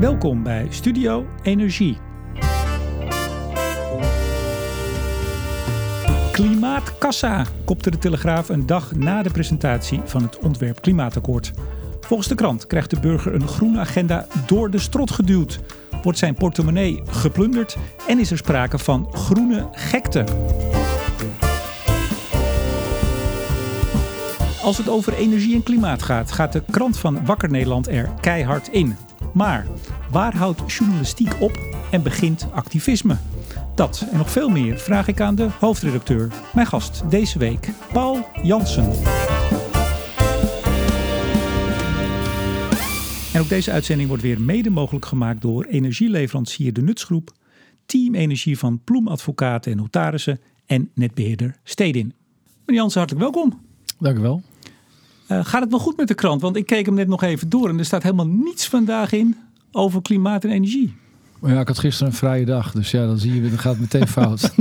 Welkom bij Studio Energie. Klimaatkassa kopte de Telegraaf een dag na de presentatie van het ontwerp Klimaatakkoord. Volgens de krant krijgt de burger een groene agenda door de strot geduwd. Wordt zijn portemonnee geplunderd en is er sprake van groene gekte. Als het over energie en klimaat gaat, gaat de krant van Wakker Nederland er keihard in. Maar waar houdt journalistiek op en begint activisme? Dat en nog veel meer vraag ik aan de hoofdredacteur. Mijn gast deze week, Paul Jansen. En ook deze uitzending wordt weer mede mogelijk gemaakt door energieleverancier De Nutsgroep, Team Energie van Ploemadvocaten en Notarissen en netbeheerder Stedin. Meneer Jansen, hartelijk welkom. Dank u wel. Uh, gaat het wel goed met de krant? Want ik keek hem net nog even door en er staat helemaal niets vandaag in over klimaat en energie. Ja, ik had gisteren een vrije dag, dus ja, dan zie je, dan gaat het meteen fout.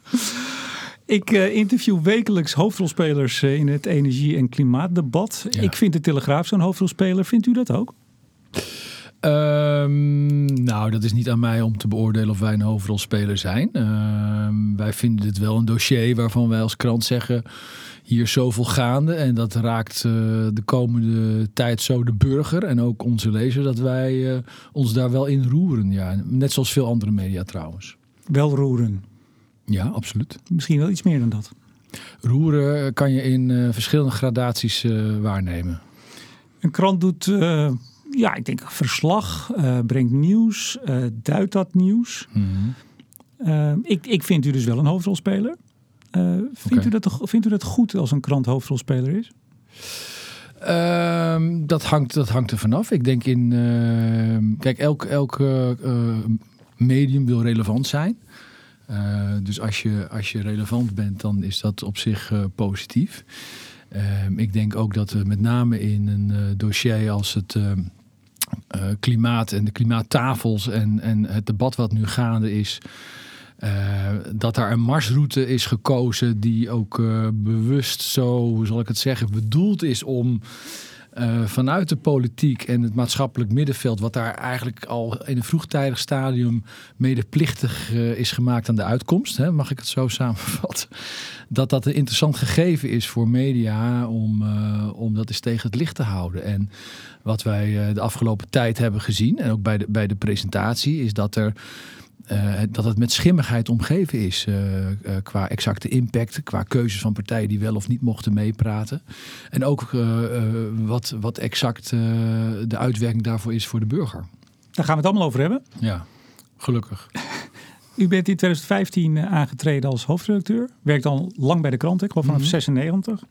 ik uh, interview wekelijks hoofdrolspelers uh, in het energie- en klimaatdebat. Ja. Ik vind de Telegraaf zo'n hoofdrolspeler. Vindt u dat ook? Um, nou, dat is niet aan mij om te beoordelen of wij een hoofdrolspeler zijn. Um, wij vinden dit wel een dossier waarvan wij als krant zeggen hier zoveel gaande. En dat raakt uh, de komende tijd zo de burger en ook onze lezer dat wij uh, ons daar wel in roeren. Ja. Net zoals veel andere media trouwens. Wel roeren? Ja, absoluut. Misschien wel iets meer dan dat. Roeren kan je in uh, verschillende gradaties waarnemen. Een krant doet, ja, ik denk verslag, brengt nieuws, duidt dat nieuws. Mm -hmm. ik, ik vind u dus wel een hoofdrolspeler. Uh, vindt, okay. u dat, vindt u dat goed als een krant hoofdrolspeler is? Um, dat, hangt, dat hangt er vanaf. Ik denk in. Uh, kijk, elk, elk uh, medium wil relevant zijn. dus als je, als je relevant bent, dan is dat op zich positief. Ehm, ik denk ook dat we met name in een dossier als het. klimaat en de klimaattafels en, en het debat wat nu gaande is, dat daar een marsroute is gekozen die ook uh, bewust zo, hoe zal ik het zeggen, bedoeld is om uh, vanuit de politiek en het maatschappelijk middenveld, wat daar eigenlijk al in een vroegtijdig stadium medeplichtig is gemaakt aan de uitkomst, hè, mag ik het zo samenvatten, dat dat een interessant gegeven is voor media om, om dat eens tegen het licht te houden. En wat wij de afgelopen tijd hebben gezien, en ook bij de, bij de presentatie, is dat er uh, dat het met schimmigheid omgeven is uh, uh, qua exacte impact, qua keuzes van partijen die wel of niet mochten meepraten. En ook wat, wat exact de uitwerking daarvoor is voor de burger. Daar gaan we het allemaal over hebben. Ja, gelukkig. U bent in 2015 aangetreden als hoofdredacteur. Werkt al lang bij de krant, ik geloof vanaf mm -hmm. 96.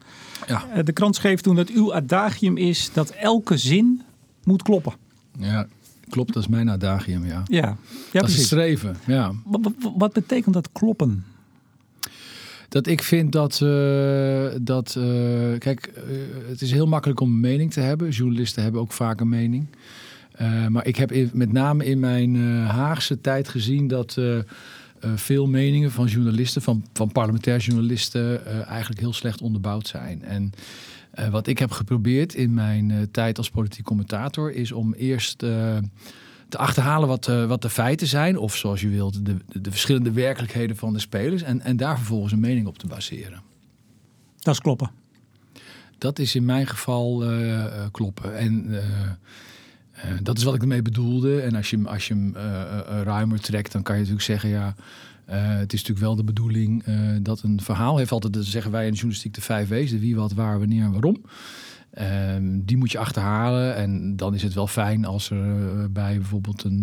Ja. de krant schreef toen dat uw adagium is dat elke zin moet kloppen. Ja, Klopt, dat is mijn adagium, ja. Ja, ja dat precies. is streven, ja. Wat, betekent dat kloppen? Dat ik vind dat, uh, dat uh, kijk, uh, het is heel makkelijk om een mening te hebben. Journalisten hebben ook vaak een mening. maar ik heb in, met name in mijn Haagse tijd gezien dat veel meningen van journalisten, van, van parlementair journalisten, eigenlijk heel slecht onderbouwd zijn. En uh, wat ik heb geprobeerd in mijn uh, tijd als politiek commentator is om eerst uh, te achterhalen wat, wat de feiten zijn, of zoals je wilt, de, de, de, verschillende werkelijkheden van de spelers, en, en daar vervolgens een mening op te baseren. Dat is kloppen. Dat is in mijn geval kloppen. En dat is wat ik ermee bedoelde. En als je, als je hem ruimer trekt, dan kan je natuurlijk zeggen, ja. Uh, het is natuurlijk wel de bedoeling uh, dat een verhaal heeft altijd, dat zeggen wij in de journalistiek, de vijf de wie, wat, waar, wanneer en waarom. Uh, die moet je achterhalen en dan is het wel fijn als er uh, bij bijvoorbeeld een,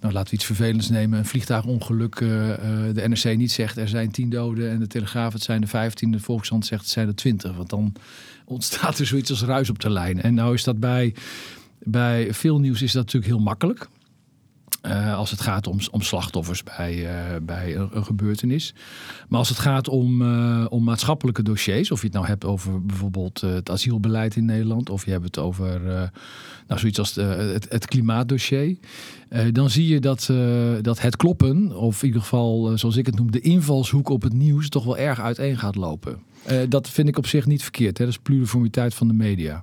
nou laten we iets vervelends nemen, een vliegtuigongeluk, de NRC niet zegt er zijn tien doden en de Telegraaf het zijn er vijftien, de Volkshand zegt het zijn er twintig. Want dan ontstaat er zoiets als ruis op de lijn. En nou is dat bij, bij veel nieuws is dat natuurlijk heel makkelijk. Uh, als het gaat om, om slachtoffers bij, uh, bij een, gebeurtenis. Maar als het gaat om, uh, om maatschappelijke dossiers, of je het nou hebt over bijvoorbeeld het asielbeleid in Nederland, of je hebt het over nou, zoiets als het, het, klimaatdossier, dan zie je dat, dat het kloppen, of in ieder geval zoals ik het noem, de invalshoek op het nieuws, toch wel erg uiteen gaat lopen. dat vind ik op zich niet verkeerd. Hè? Dat is pluriformiteit van de media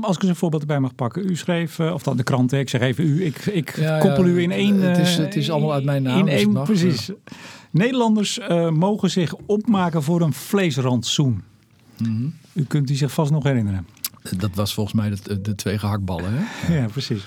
als ik eens een voorbeeld erbij mag pakken. U schreef, of dan de krant, ik zeg even u, ik, ik koppel u in één... het, is, het is allemaal uit mijn naam. In dus één, precies. Nederlanders mogen zich opmaken voor een vleesrantsoen. Mm U kunt die zich vast nog herinneren. Dat was volgens mij de, de twee gehaktballen. Hè? Ja, precies.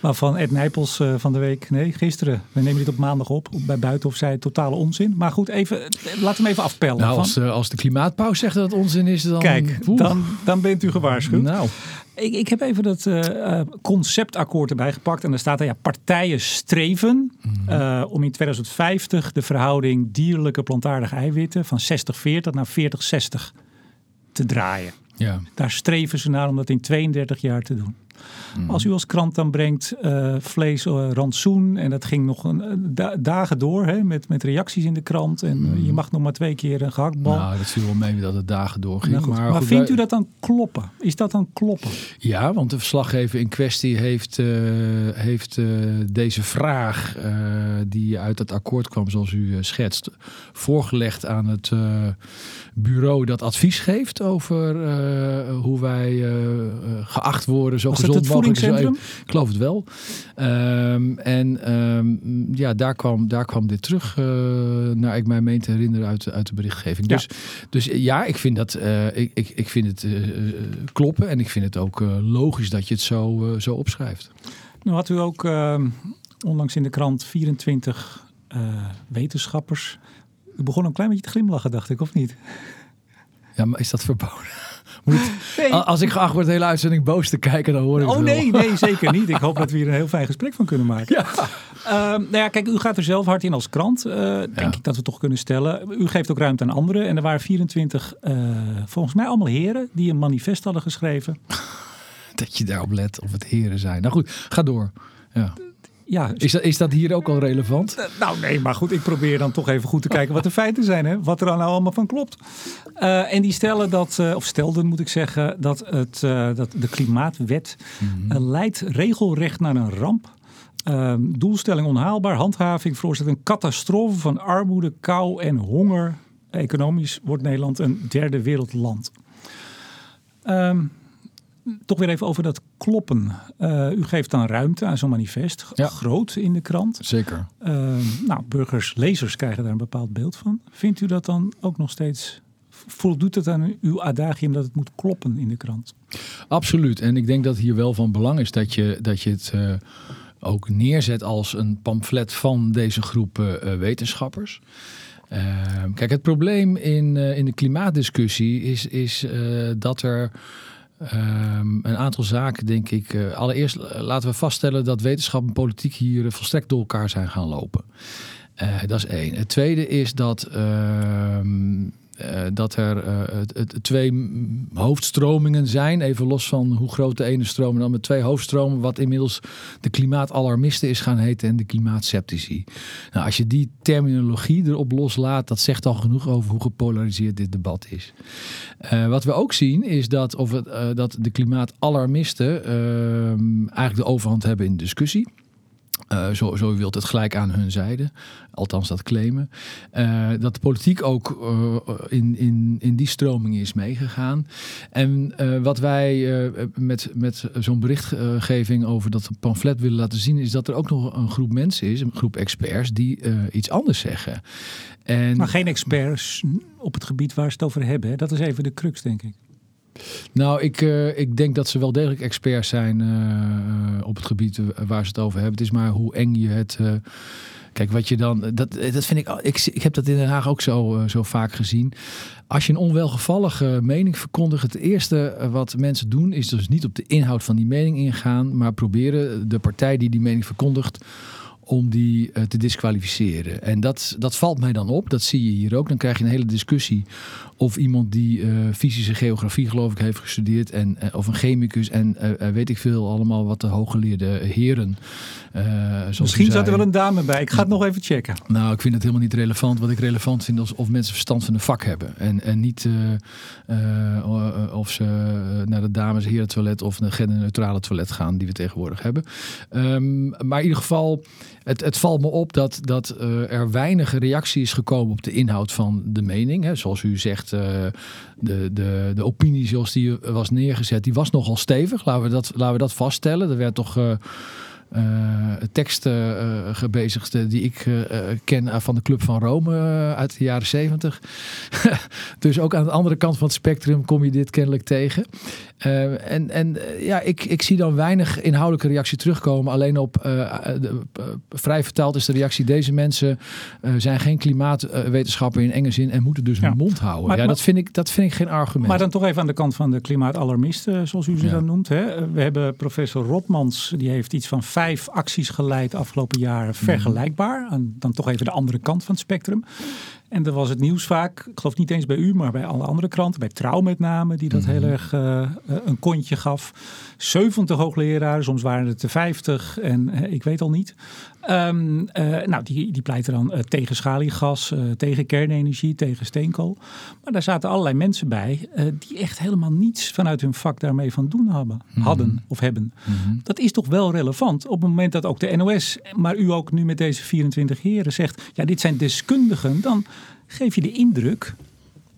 Waarvan Ed Nijpels uh, van de week, nee, gisteren, we nemen dit op maandag op, bij Buitenhof zei totale onzin. Maar goed, even, laat hem even afpellen. Nou, als, uh, als de klimaatpauze zegt dat het onzin is, dan... Kijk, dan, dan bent u gewaarschuwd. Nou. Ik, ik heb even dat uh, conceptakkoord erbij gepakt. En daar staat er, ja, partijen streven mm. om in 2050 de verhouding dierlijke plantaardige eiwitten van 60-40 naar 40-60 te draaien. Ja. Daar streven ze naar om dat in 32 jaar te doen. Mhm. Als u als krant dan brengt uh, vlees, uh, rantsoen en dat ging nog een, uh, dagen door hè, met, met reacties in de krant en je mag nog maar twee keer een gehaktbal. Nou, dat viel wel mee dat het dagen doorging. Nou, maar, maar vindt u dat dan kloppen? Is dat dan kloppen? Ja, want de verslaggever in kwestie heeft, heeft deze vraag die uit het akkoord kwam zoals u schetst, voorgelegd aan het bureau dat advies geeft over hoe wij geacht worden zo gezond het voedingscentrum? Ik geloof het wel. Um, en um, ja, daar kwam, daar kwam dit terug, uh, naar ik mij meen te herinneren uit, uit de berichtgeving. Ja. Dus, dus ja, ik vind, dat, uh, ik, ik, ik vind het uh, kloppen en ik vind het ook logisch dat je het zo, zo opschrijft. Nou had u ook ehm, onlangs in de krant 24 wetenschappers. U begon een klein beetje te glimlachen, dacht ik, of niet? Ja, maar is dat verboden? Moet, Als ik geacht word de hele uitzending boos te kijken, dan hoor ik Oh nee, nee, zeker niet. Ik hoop dat we hier een heel fijn gesprek van kunnen maken. Ja. Uh, nou ja, kijk, u gaat er zelf hard in als krant. Uh, denk ik dat we toch kunnen stellen. U geeft ook ruimte aan anderen. En er waren 24, uh, eh, volgens mij allemaal heren, die een manifest hadden geschreven. Dat je daarop let of het heren zijn. Nou goed, ga door. Ja. Ja, is, dat, is dat hier ook al relevant? Uh, nou nee, maar goed, ik probeer dan toch even goed te kijken wat de feiten zijn. Hè? Wat er nou allemaal van klopt. Uh, en die stellen dat, uh, of stelden moet ik zeggen, dat, het, dat de klimaatwet mm leidt regelrecht naar een ramp. Ehm, doelstelling onhaalbaar, handhaving veroorzaakt een catastrofe van armoede, kou en honger. Economisch wordt Nederland een derde wereldland. Um, toch weer even over dat kloppen. Uh, u geeft dan ruimte aan zo'n manifest, groot in de krant. Zeker. Uh, nou, burgers, lezers krijgen daar een bepaald beeld van. Vindt u dat dan ook nog steeds voldoet het aan uw adagium dat het moet kloppen in de krant? Absoluut. En ik denk dat hier wel van belang is dat je, dat je het uh, ook neerzet als een pamflet van deze groep uh, wetenschappers. Ehm, kijk, het probleem in, in de klimaatdiscussie is, is dat er Um, een aantal zaken, denk ik. Uh, allereerst uh, laten we vaststellen dat wetenschap en politiek hier uh, volstrekt door elkaar zijn gaan lopen. dat is één. Het tweede is dat ehm, uh, dat er het, twee hoofdstromingen zijn. Even los van hoe groot de ene stroom dan met twee hoofdstromen. Wat inmiddels de klimaatalarmisten is gaan heten en de klimaatseptici. Nou, als je die terminologie erop loslaat, dat zegt al genoeg over hoe gepolariseerd dit debat is. Uh, wat we ook zien is dat, of het, dat de klimaatalarmisten ehm, eigenlijk de overhand hebben in de discussie. Uh, zo, zo wilt het gelijk aan hun zijde, althans dat claimen. Uh, dat de politiek ook uh, in, in, in die stroming is meegegaan. En wat wij met, met zo'n berichtgeving over dat pamflet willen laten zien, is dat er ook nog een groep mensen is, een groep experts, die iets anders zeggen. En, maar geen experts op het gebied waar ze het over hebben. Dat is even de crux, denk ik. Nou, ik, uh, ik denk dat ze wel degelijk experts zijn uh, op het gebied waar ze het over hebben. Het is maar hoe eng je het. Kijk, wat je dan. Dat, dat vind ik, ik. Ik heb dat in Den Haag ook zo, zo vaak gezien. Als je een onwelgevallige mening verkondigt, het eerste wat mensen doen, is dus niet op de inhoud van die mening ingaan, maar proberen de partij die die mening verkondigt om die uh, te disqualificeren. En dat, dat valt mij dan op. Dat zie je hier ook. Dan krijg je een hele discussie of iemand die uh, fysische geografie geloof ik heeft gestudeerd. En, uh, of een chemicus en weet ik veel allemaal wat de hooggeleerde heren. Misschien zat er wel een dame bij. Ik ga het nog even checken. Nou, ik vind het helemaal niet relevant. Wat ik relevant vind is of mensen verstand van een vak hebben. En, en niet of ze naar de dames heren toilet of naar genderneutrale toilet gaan die we tegenwoordig hebben. Um, maar in ieder geval het, het valt me op dat, dat uh, er weinig reactie is gekomen op de inhoud van de mening. Hè. Zoals u zegt, uh, de, de, de opinie zoals die was neergezet, die was nogal stevig. Laten we dat, laten we dat vaststellen. Er werd toch... Uh, teksten uh, gebezigd die ik uh, ken van de Club van Rome uit de jaren zeventig. dus ook aan de andere kant van het spectrum kom je dit kennelijk tegen. en en ja, ik, ik zie dan weinig inhoudelijke reactie terugkomen. Alleen op, de, vrij vertaald is de reactie, deze mensen zijn geen klimaatwetenschapper in enge zin en moeten dus hun mond houden. Maar, ja, dat, vind ik, dat vind ik geen argument. Maar dan toch even aan de kant van de klimaatalarmisten, zoals u ze ja. dan noemt. Hè? We hebben professor Rotmans, die heeft iets van vijf vijf acties geleid afgelopen jaren vergelijkbaar. En dan toch even de andere kant van het spectrum. En dan was het nieuws vaak, ik geloof niet eens bij u, maar bij alle andere kranten, bij Trouw met name, die dat mhm. heel erg uh, een kontje gaf. 70 hoogleraren, soms waren het er 50 en uh, ik weet al niet. Um, nou, die, die pleiten dan tegen schaliegas, tegen kernenergie, tegen steenkool. Maar daar zaten allerlei mensen bij die echt helemaal niets vanuit hun vak daarmee van doen hebben, mhm. hadden of hebben. Mhm. Dat is toch wel relevant op het moment dat ook de NOS, maar u ook nu met deze 24 heren zegt, ja dit zijn deskundigen, dan geef je de indruk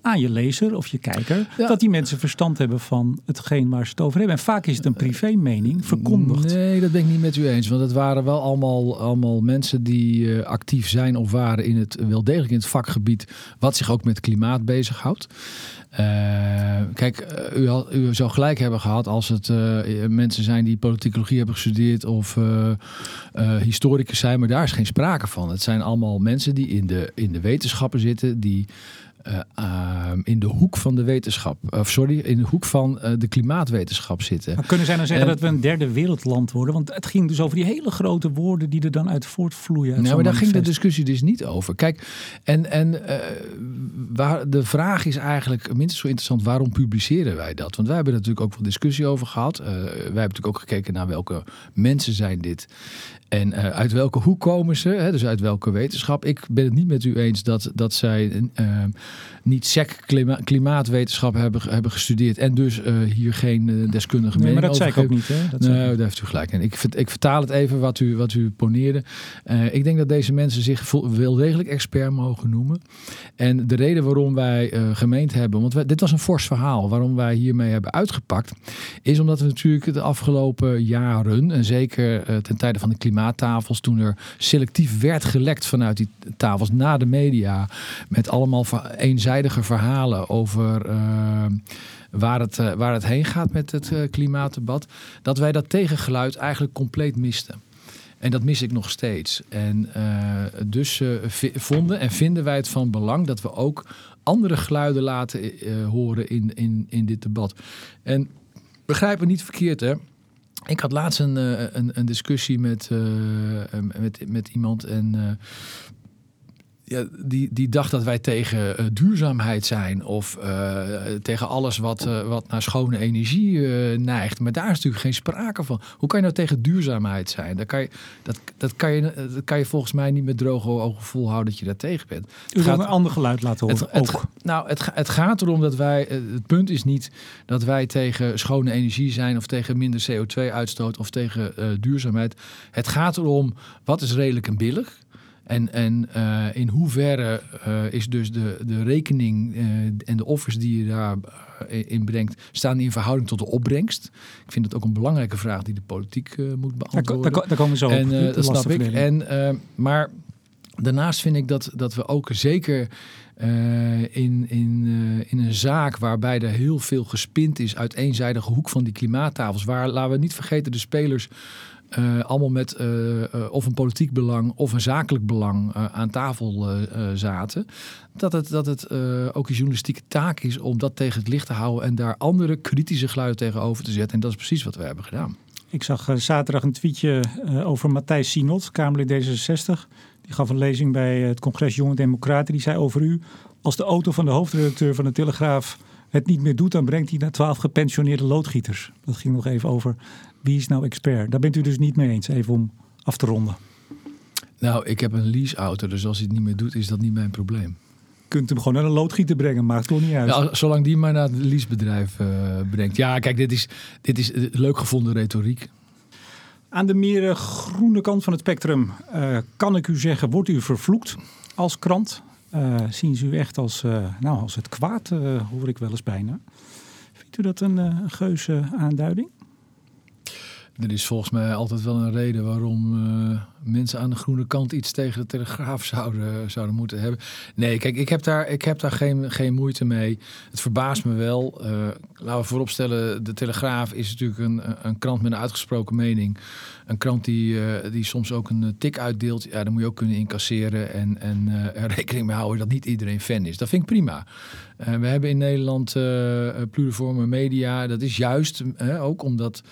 aan je lezer of je kijker dat die mensen verstand hebben van hetgeen waar ze het over hebben. En vaak is het een privé mening verkondigd. Nee, dat ben ik niet met u eens. Want het waren wel allemaal, allemaal mensen die uh, actief zijn of waren in het wel degelijk in het vakgebied wat zich ook met klimaat bezighoudt. Uh, kijk, uh, u, u zou gelijk hebben gehad als het uh, mensen zijn die politicologie hebben gestudeerd of historicus zijn, maar daar is geen sprake van. Het zijn allemaal mensen die in de, in de wetenschappen zitten, die uh, uh, in de hoek van de wetenschap, of sorry, in de hoek van uh, de klimaatwetenschap zitten. Maar kunnen zij nou zeggen en, dat we een derde wereldland worden? Want het ging dus over die hele grote woorden die er dan uit voortvloeien. Uit nou, maar daar ging de discussie dus niet over. Kijk, en, en waar, de vraag is eigenlijk minstens zo interessant, waarom publiceren wij dat? Want wij hebben er natuurlijk ook wel discussie over gehad. wij hebben natuurlijk ook gekeken naar welke mensen zijn dit. En uh, uit welke hoek komen ze? Hè? Dus uit welke wetenschap? Ik ben het niet met u eens dat, dat zij uh, niet SEC klima klimaatwetenschap hebben, hebben gestudeerd en dus uh, hier geen uh, deskundige nee, mening maar dat zei ik ook niet. Hè? Dat nee, daar heeft u gelijk. En ik, ik vertaal het even wat u, wat u poneerde. ik denk dat deze mensen zich wel degelijk expert mogen noemen. En de reden waarom wij gemeend hebben, want wij, dit was een fors verhaal, waarom wij hiermee hebben uitgepakt, is omdat we natuurlijk de afgelopen jaren, en zeker ten tijde van de klimaat klimaattafels. Toen er selectief werd gelekt vanuit die tafels naar de media. Met allemaal eenzijdige verhalen over. Uh, waar het, uh, waar het heen gaat met het uh, klimaatdebat. Dat wij dat tegengeluid eigenlijk compleet misten. En dat mis ik nog steeds. En dus vonden en vinden wij het van belang dat we ook andere geluiden laten horen in, in, in dit debat. En begrijp me niet verkeerd, hè. Ik had laatst een, eh, een, een discussie met, uh, met, met iemand en uh, ja, die, die dacht dat wij tegen uh, duurzaamheid zijn of uh, tegen alles wat, uh, wat naar schone energie neigt. Maar daar is natuurlijk geen sprake van. Hoe kan je nou tegen duurzaamheid zijn? Dat kan je, dat, dat kan je, dat kan je volgens mij niet met droge ogen volhouden dat je daar tegen bent. U gaat een ander geluid laten horen. Het, het, nou, het, het gaat erom dat wij. Het punt is niet dat wij tegen schone energie zijn of tegen minder CO2-uitstoot of tegen duurzaamheid. Het gaat erom wat is redelijk en billig. En, en uh, in hoeverre uh, is dus de, de rekening uh, en de offers die je daarin brengt, staan die in verhouding tot de opbrengst? Ik vind dat ook een belangrijke vraag die de politiek moet beantwoorden. Daar, daar, komen we zo en, op. dat snap ik. En, maar daarnaast vind ik dat, dat we ook zeker in, in, in een zaak waarbij er heel veel gespind is uit eenzijdige hoek van die klimaattafels, waar laten we niet vergeten de spelers uh, allemaal met uh, uh, of een politiek belang of een zakelijk belang aan tafel zaten. Dat het, dat het ook een journalistieke taak is om dat tegen het licht te houden en daar andere kritische geluiden tegenover te zetten. En dat is precies wat we hebben gedaan. Ik zag zaterdag een tweetje over Matthijs Sinot, Kamerlid D66. Die gaf een lezing bij het congres Jonge Democraten. Die zei over u, als de auto van de hoofdredacteur van de Telegraaf het niet meer doet, dan brengt hij naar twaalf gepensioneerde loodgieters. Dat ging nog even over wie is nou expert. Daar bent u dus niet mee eens, even om af te ronden. Nou, ik heb een leaseauto, dus als hij het niet meer doet, is dat niet mijn probleem. Kunt hem gewoon naar een loodgieter brengen, maakt toch niet uit. Ja, zolang die maar naar het leasebedrijf uh, brengt. Ja, kijk, dit is, dit is leuk gevonden retoriek. Aan de meer groene kant van het spectrum kan ik u zeggen, wordt u vervloekt als krant? Zien ze u echt als, nou, als het kwaad, hoor ik wel eens bijna. Vindt u dat een, een geuze aanduiding? Er is volgens mij altijd wel een reden waarom uh, mensen aan de groene kant iets tegen de Telegraaf zouden, zouden moeten hebben. Nee, kijk, ik heb daar, ik heb daar geen, geen moeite mee. Het verbaast me wel. Uh, laten we vooropstellen, de Telegraaf is natuurlijk een, een krant met een uitgesproken mening. Een krant die, uh, die soms ook een tik uitdeelt. Ja, dan moet je ook kunnen incasseren en, en er rekening mee houden dat niet iedereen fan is. Dat vind ik prima. we hebben in Nederland pluriforme media. Dat is juist ook omdat...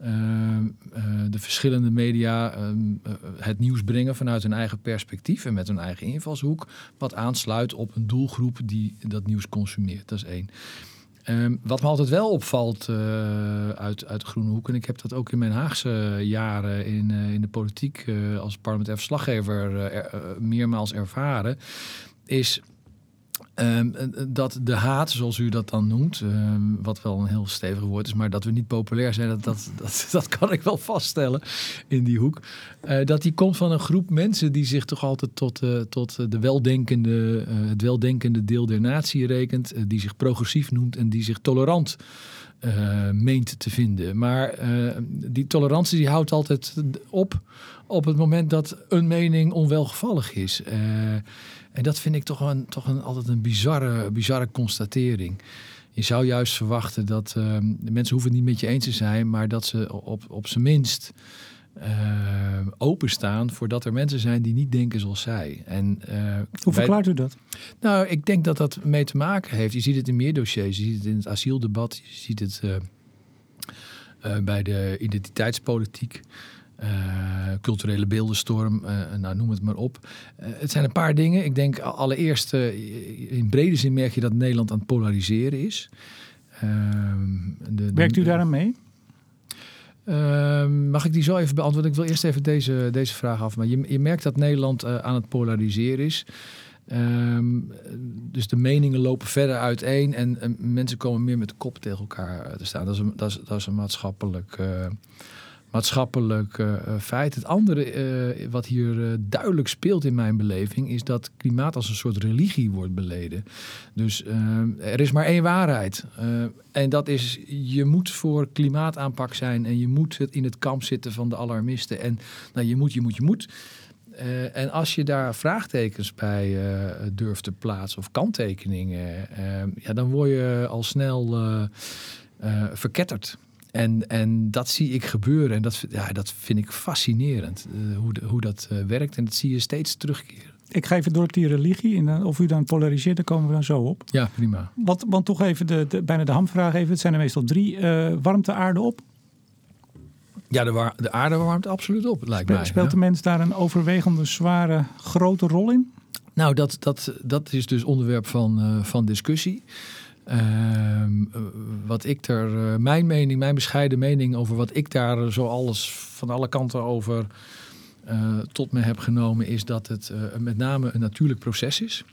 Ehm, eh, de verschillende media ehm, eh, het nieuws brengen vanuit hun eigen perspectief en met hun eigen invalshoek, wat aansluit op een doelgroep die dat nieuws consumeert. Dat is één. Um, wat me altijd wel opvalt uh, uit, uit Groene Hoek, en ik heb dat ook in mijn Haagse jaren in, in de politiek als parlementair verslaggever er, meermaals ervaren, is Um, dat de haat, zoals u dat dan noemt, um, wat wel een heel stevig woord is, maar dat we niet populair zijn, dat, dat, dat, dat kan ik wel vaststellen in die hoek. Uh, dat die komt van een groep mensen die zich toch altijd tot, tot de weldenkende, het weldenkende deel der natie rekent, die zich progressief noemt en die zich tolerant meent te vinden. Maar die tolerantie die houdt altijd op op het moment dat een mening onwelgevallig is. En dat vind ik toch, een, toch een, altijd een bizarre, bizarre constatering. Je zou juist verwachten dat uh, de mensen hoeven het niet met je eens te zijn, maar dat ze op, op zijn minst uh, openstaan voordat er mensen zijn die niet denken zoals zij. En, uh, Hoe verklaart u dat? Nou, ik denk dat dat mee te maken heeft. Je ziet het in meer dossiers. Je ziet het in het asieldebat. Je ziet het uh, bij de identiteitspolitiek. Uh, culturele beeldenstorm, uh, nou noem het maar op. Uh, het zijn een paar dingen. Ik denk allereerst, in brede zin merk je dat Nederland aan het polariseren is. Ehm, de, Werkt u daar aan mee? Ehm, mag ik die zo even beantwoorden? Ik wil eerst even deze, deze vraag af. Maar je, je merkt dat Nederland aan het polariseren is. Um, dus de meningen lopen verder uiteen en, en, mensen komen meer met de kop tegen elkaar te staan. Dat is een, dat is, dat is een maatschappelijk maatschappelijk uh, feit. Het andere uh, wat hier uh, duidelijk speelt in mijn beleving is dat klimaat als een soort religie wordt beleden. Dus er is maar één waarheid. en dat is, je moet voor klimaataanpak zijn en je moet in het kamp zitten van de alarmisten. En nou, je moet, je moet, je moet. en als je daar vraagtekens bij durft te plaatsen of kanttekeningen, ja, dan word je al snel verketterd. En, en dat zie ik gebeuren en dat, ja, dat vind ik fascinerend, uh, hoe, de, hoe dat uh, werkt. En dat zie je steeds terugkeren. Ik ga even door op die religie en of u dan polariseert, daar komen we dan zo op. Ja, prima. Wat, want toch even de, de, bijna de hamvraag even, het zijn er meestal drie. Uh, warmt de aarde op? Ja, de, de aarde warmt absoluut op, lijkt mij. Speelt de mens daar een overwegende, zware, grote rol in? Nou, dat, dat, dat is dus onderwerp van, van discussie. Ehm, wat ik er, eh, mijn mening, mijn bescheiden mening over wat ik daar zo alles van alle kanten over uh, tot me heb genomen, is dat het met name een natuurlijk proces is.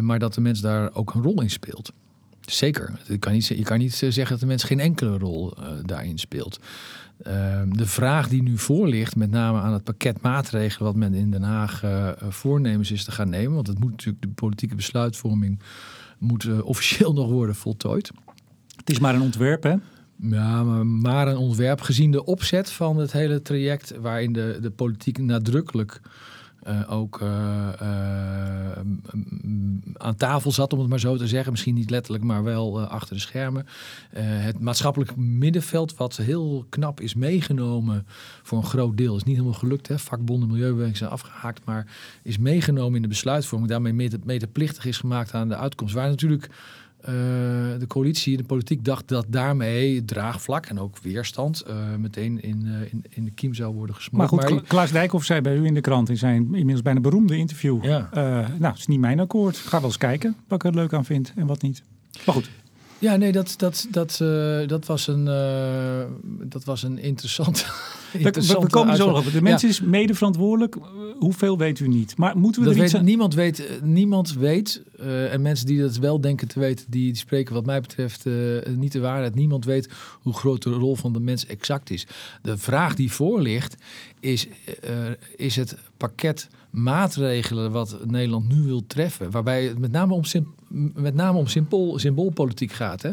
maar dat de mens daar ook een rol in speelt. Zeker. Je kan niet, je kan niet zeggen dat de mens geen enkele rol daarin speelt. Ehm, de vraag die nu voor ligt, met name aan het pakket maatregelen wat men in Den Haag voornemens is te gaan nemen, want het moet natuurlijk de politieke besluitvorming moet uh, officieel nog worden voltooid. Het is maar een ontwerp, hè? Ja, maar, maar een ontwerp gezien de opzet van het hele traject, waarin de, de politiek nadrukkelijk uh, ook uh, aan tafel zat, om het maar zo te zeggen. Misschien niet letterlijk, maar wel achter de schermen. het maatschappelijk middenveld, wat heel knap is meegenomen voor een groot deel, is niet helemaal gelukt. Hè? Vakbonden, milieubeweging zijn afgehaakt, maar is meegenomen in de besluitvorming. Daarmee medeplichtig is gemaakt aan de uitkomst. Waar natuurlijk de coalitie, de politiek dacht dat daarmee draagvlak en ook weerstand uh, meteen in, uh, in, in, de kiem zou worden gesmoord. Maar goed, maar, Klaas Dijkhoff zei bij u in de krant in zijn inmiddels bijna beroemde interview. Ja. nou, het is niet mijn akkoord. Ga wel eens kijken wat ik er leuk aan vind en wat niet. Maar goed. Ja, nee, dat, dat, dat, dat, was, een, dat was een interessant we, komen zo op. De mensen is mede verantwoordelijk. Hoeveel weet u niet. Maar moeten we dat er iets weet, Niemand weet, niemand weet uh, en mensen die dat wel denken te weten, die, die spreken wat mij betreft uh, niet de waarheid. Niemand weet hoe groot de rol van de mens exact is. De vraag die voor ligt is, uh, is het pakket maatregelen wat Nederland nu wil treffen, waarbij het met name om, met name om symbool, symboolpolitiek gaat. Hè?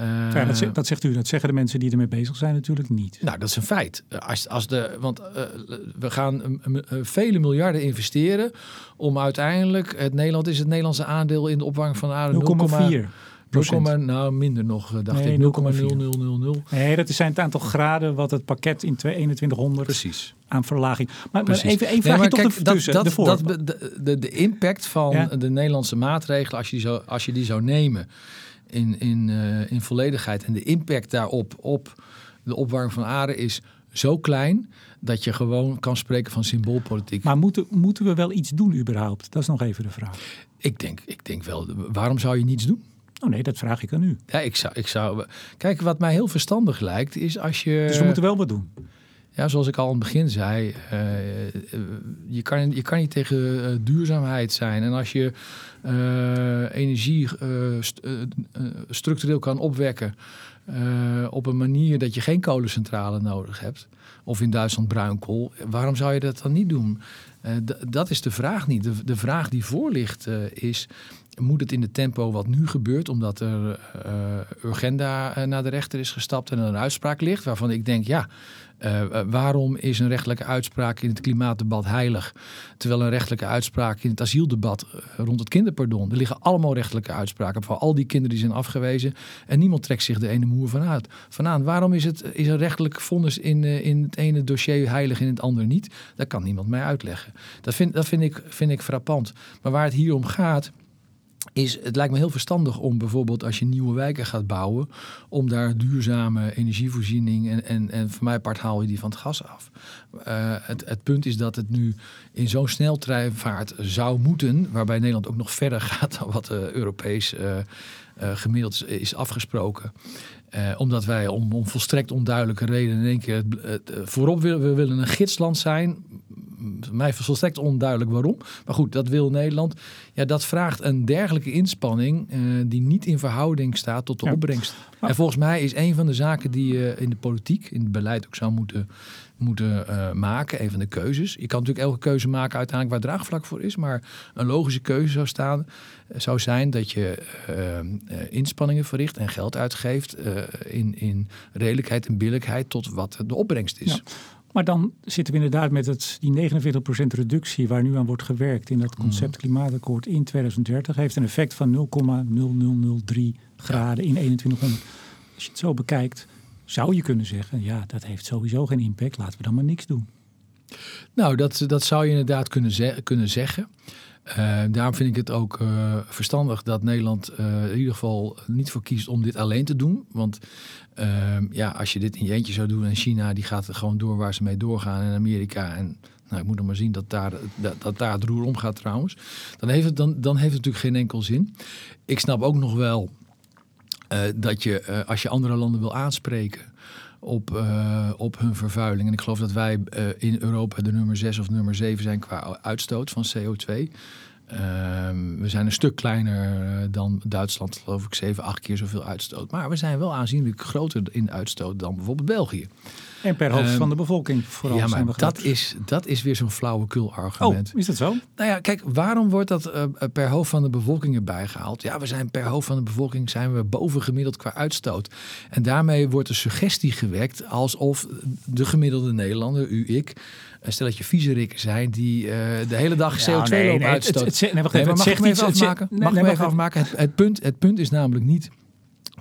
Uh, ja, dat, zegt, dat, zegt u, dat zeggen de mensen die ermee bezig zijn natuurlijk niet. Nou, dat is een feit. Als, als de, want uh, we gaan uh, vele miljarden investeren om uiteindelijk, het Nederland is het Nederlandse aandeel in de opwarming van de aarde 0,4. 0, nou, minder nog, dacht nee, ik. 0,0000. Nee, dat zijn het aantal graden wat het pakket in 2100 Precies. aan verlaging. Maar, maar even één vraagje nee, toch kijk, tussen, dat, dat, de, de, de, impact van ja? de Nederlandse maatregelen, als je, die zou, als je die zou nemen in, in, uh, in volledigheid en de impact daarop op de opwarming van aarde is zo klein dat je gewoon kan spreken van symboolpolitiek. Maar moeten, moeten we wel iets doen überhaupt? Dat is nog even de vraag. Ik denk, ik denk wel, waarom zou je niets doen? Oh nee, dat vraag ik aan u. Ja, ik zou, ik zou. Kijk, wat mij heel verstandig lijkt, is als je. Dus we moeten wel wat doen. Ja, zoals ik al aan het begin zei, uh, je, kan, je kan niet tegen uh, duurzaamheid zijn. En als je uh, energie st structureel kan opwekken op een manier dat je geen kolencentrale nodig hebt, of in Duitsland bruinkool, waarom zou je dat dan niet doen? Dat is de vraag niet. De, de vraag die voor ligt is, moet het in de tempo wat nu gebeurt, omdat er Urgenda naar de rechter is gestapt en er een uitspraak ligt, waarvan ik denk, ja, uh, waarom is een rechtelijke uitspraak in het klimaatdebat heilig, terwijl een rechtelijke uitspraak in het asieldebat uh, rond het kinderpardon, er liggen allemaal rechtelijke uitspraken voor al die kinderen die zijn afgewezen en niemand trekt zich de ene moer vanuit. Waarom is, het, is een rechtelijk vonnis in, in het ene dossier heilig en in het andere niet? Dat kan niemand mij uitleggen. Dat vind, dat vind, ik, vind ik frappant. Maar waar het hier om gaat, is het lijkt me heel verstandig om bijvoorbeeld als je nieuwe wijken gaat bouwen, om daar duurzame energievoorziening en, en, en voor mij part haal je die van het gas af. Uh, het, het punt is dat het nu in zo'n sneltreinvaart zou moeten, waarbij Nederland ook nog verder gaat dan wat uh, Europees uh, gemiddeld is afgesproken. Omdat wij om, om volstrekt onduidelijke redenen in één keer het, het, voorop willen, we willen een gidsland zijn mij volstrekt onduidelijk waarom. Maar goed, dat wil Nederland. Ja, dat vraagt een dergelijke inspanning uh, die niet in verhouding staat tot de opbrengst. En volgens mij is een van de zaken die je in de politiek, in het beleid ook zou moeten, moeten uh, maken, een van de keuzes. Je kan natuurlijk elke keuze maken uiteindelijk waar draagvlak voor is, maar een logische keuze zou, staan, uh, zou zijn dat je inspanningen verricht en geld uitgeeft in, in redelijkheid en billijkheid tot wat de opbrengst is. Ja. Maar dan zitten we inderdaad met het, die 49% reductie waar nu aan wordt gewerkt in dat concept mhm. klimaatakkoord in 2030. Heeft een effect van 0,0003 graden in 2100. Als je het zo bekijkt, zou je kunnen zeggen, ja, dat heeft sowieso geen impact. Laten we dan maar niks doen. Nou, dat, dat zou je inderdaad kunnen, kunnen zeggen. Uh, daarom vind ik het ook uh, verstandig dat Nederland uh, in ieder geval niet voor kiest om dit alleen te doen. Want ja, als je dit in je eentje zou doen en China die gaat gewoon door waar ze mee doorgaan en Amerika en nou, ik moet nog maar zien dat daar, dat, dat daar het roer omgaat trouwens. Dan heeft, het, dan, dan heeft het natuurlijk geen enkel zin. Ik snap ook nog wel dat je als je andere landen wil aanspreken op, uh, op hun vervuiling. En ik geloof dat wij in Europa de nummer 6 of nummer 7 zijn qua uitstoot van CO2. Uh, ehm, we zijn een stuk kleiner eh, dan Duitsland, geloof ik, 7, 8 keer zoveel uitstoot. Maar we zijn wel aanzienlijk groter in uitstoot dan bijvoorbeeld België. En per hoofd um, van de bevolking vooral. Ja, maar dat is, dat is weer zo'n flauwekul argument. Oh, is dat zo? Nou ja, kijk, waarom wordt dat uh, per hoofd van de bevolking erbij gehaald? Ja, we zijn per hoofd van de bevolking zijn we bovengemiddeld qua uitstoot. En daarmee wordt de suggestie gewekt alsof de gemiddelde Nederlander, u, ik, een stelletje viezerikken zijn die uh, de hele dag CO2 nou, nee, lopen uitstoten. Het, het, nee, wacht even, nee, mag even afmaken? Mag ik even afmaken? Het, het, punt, het punt is namelijk niet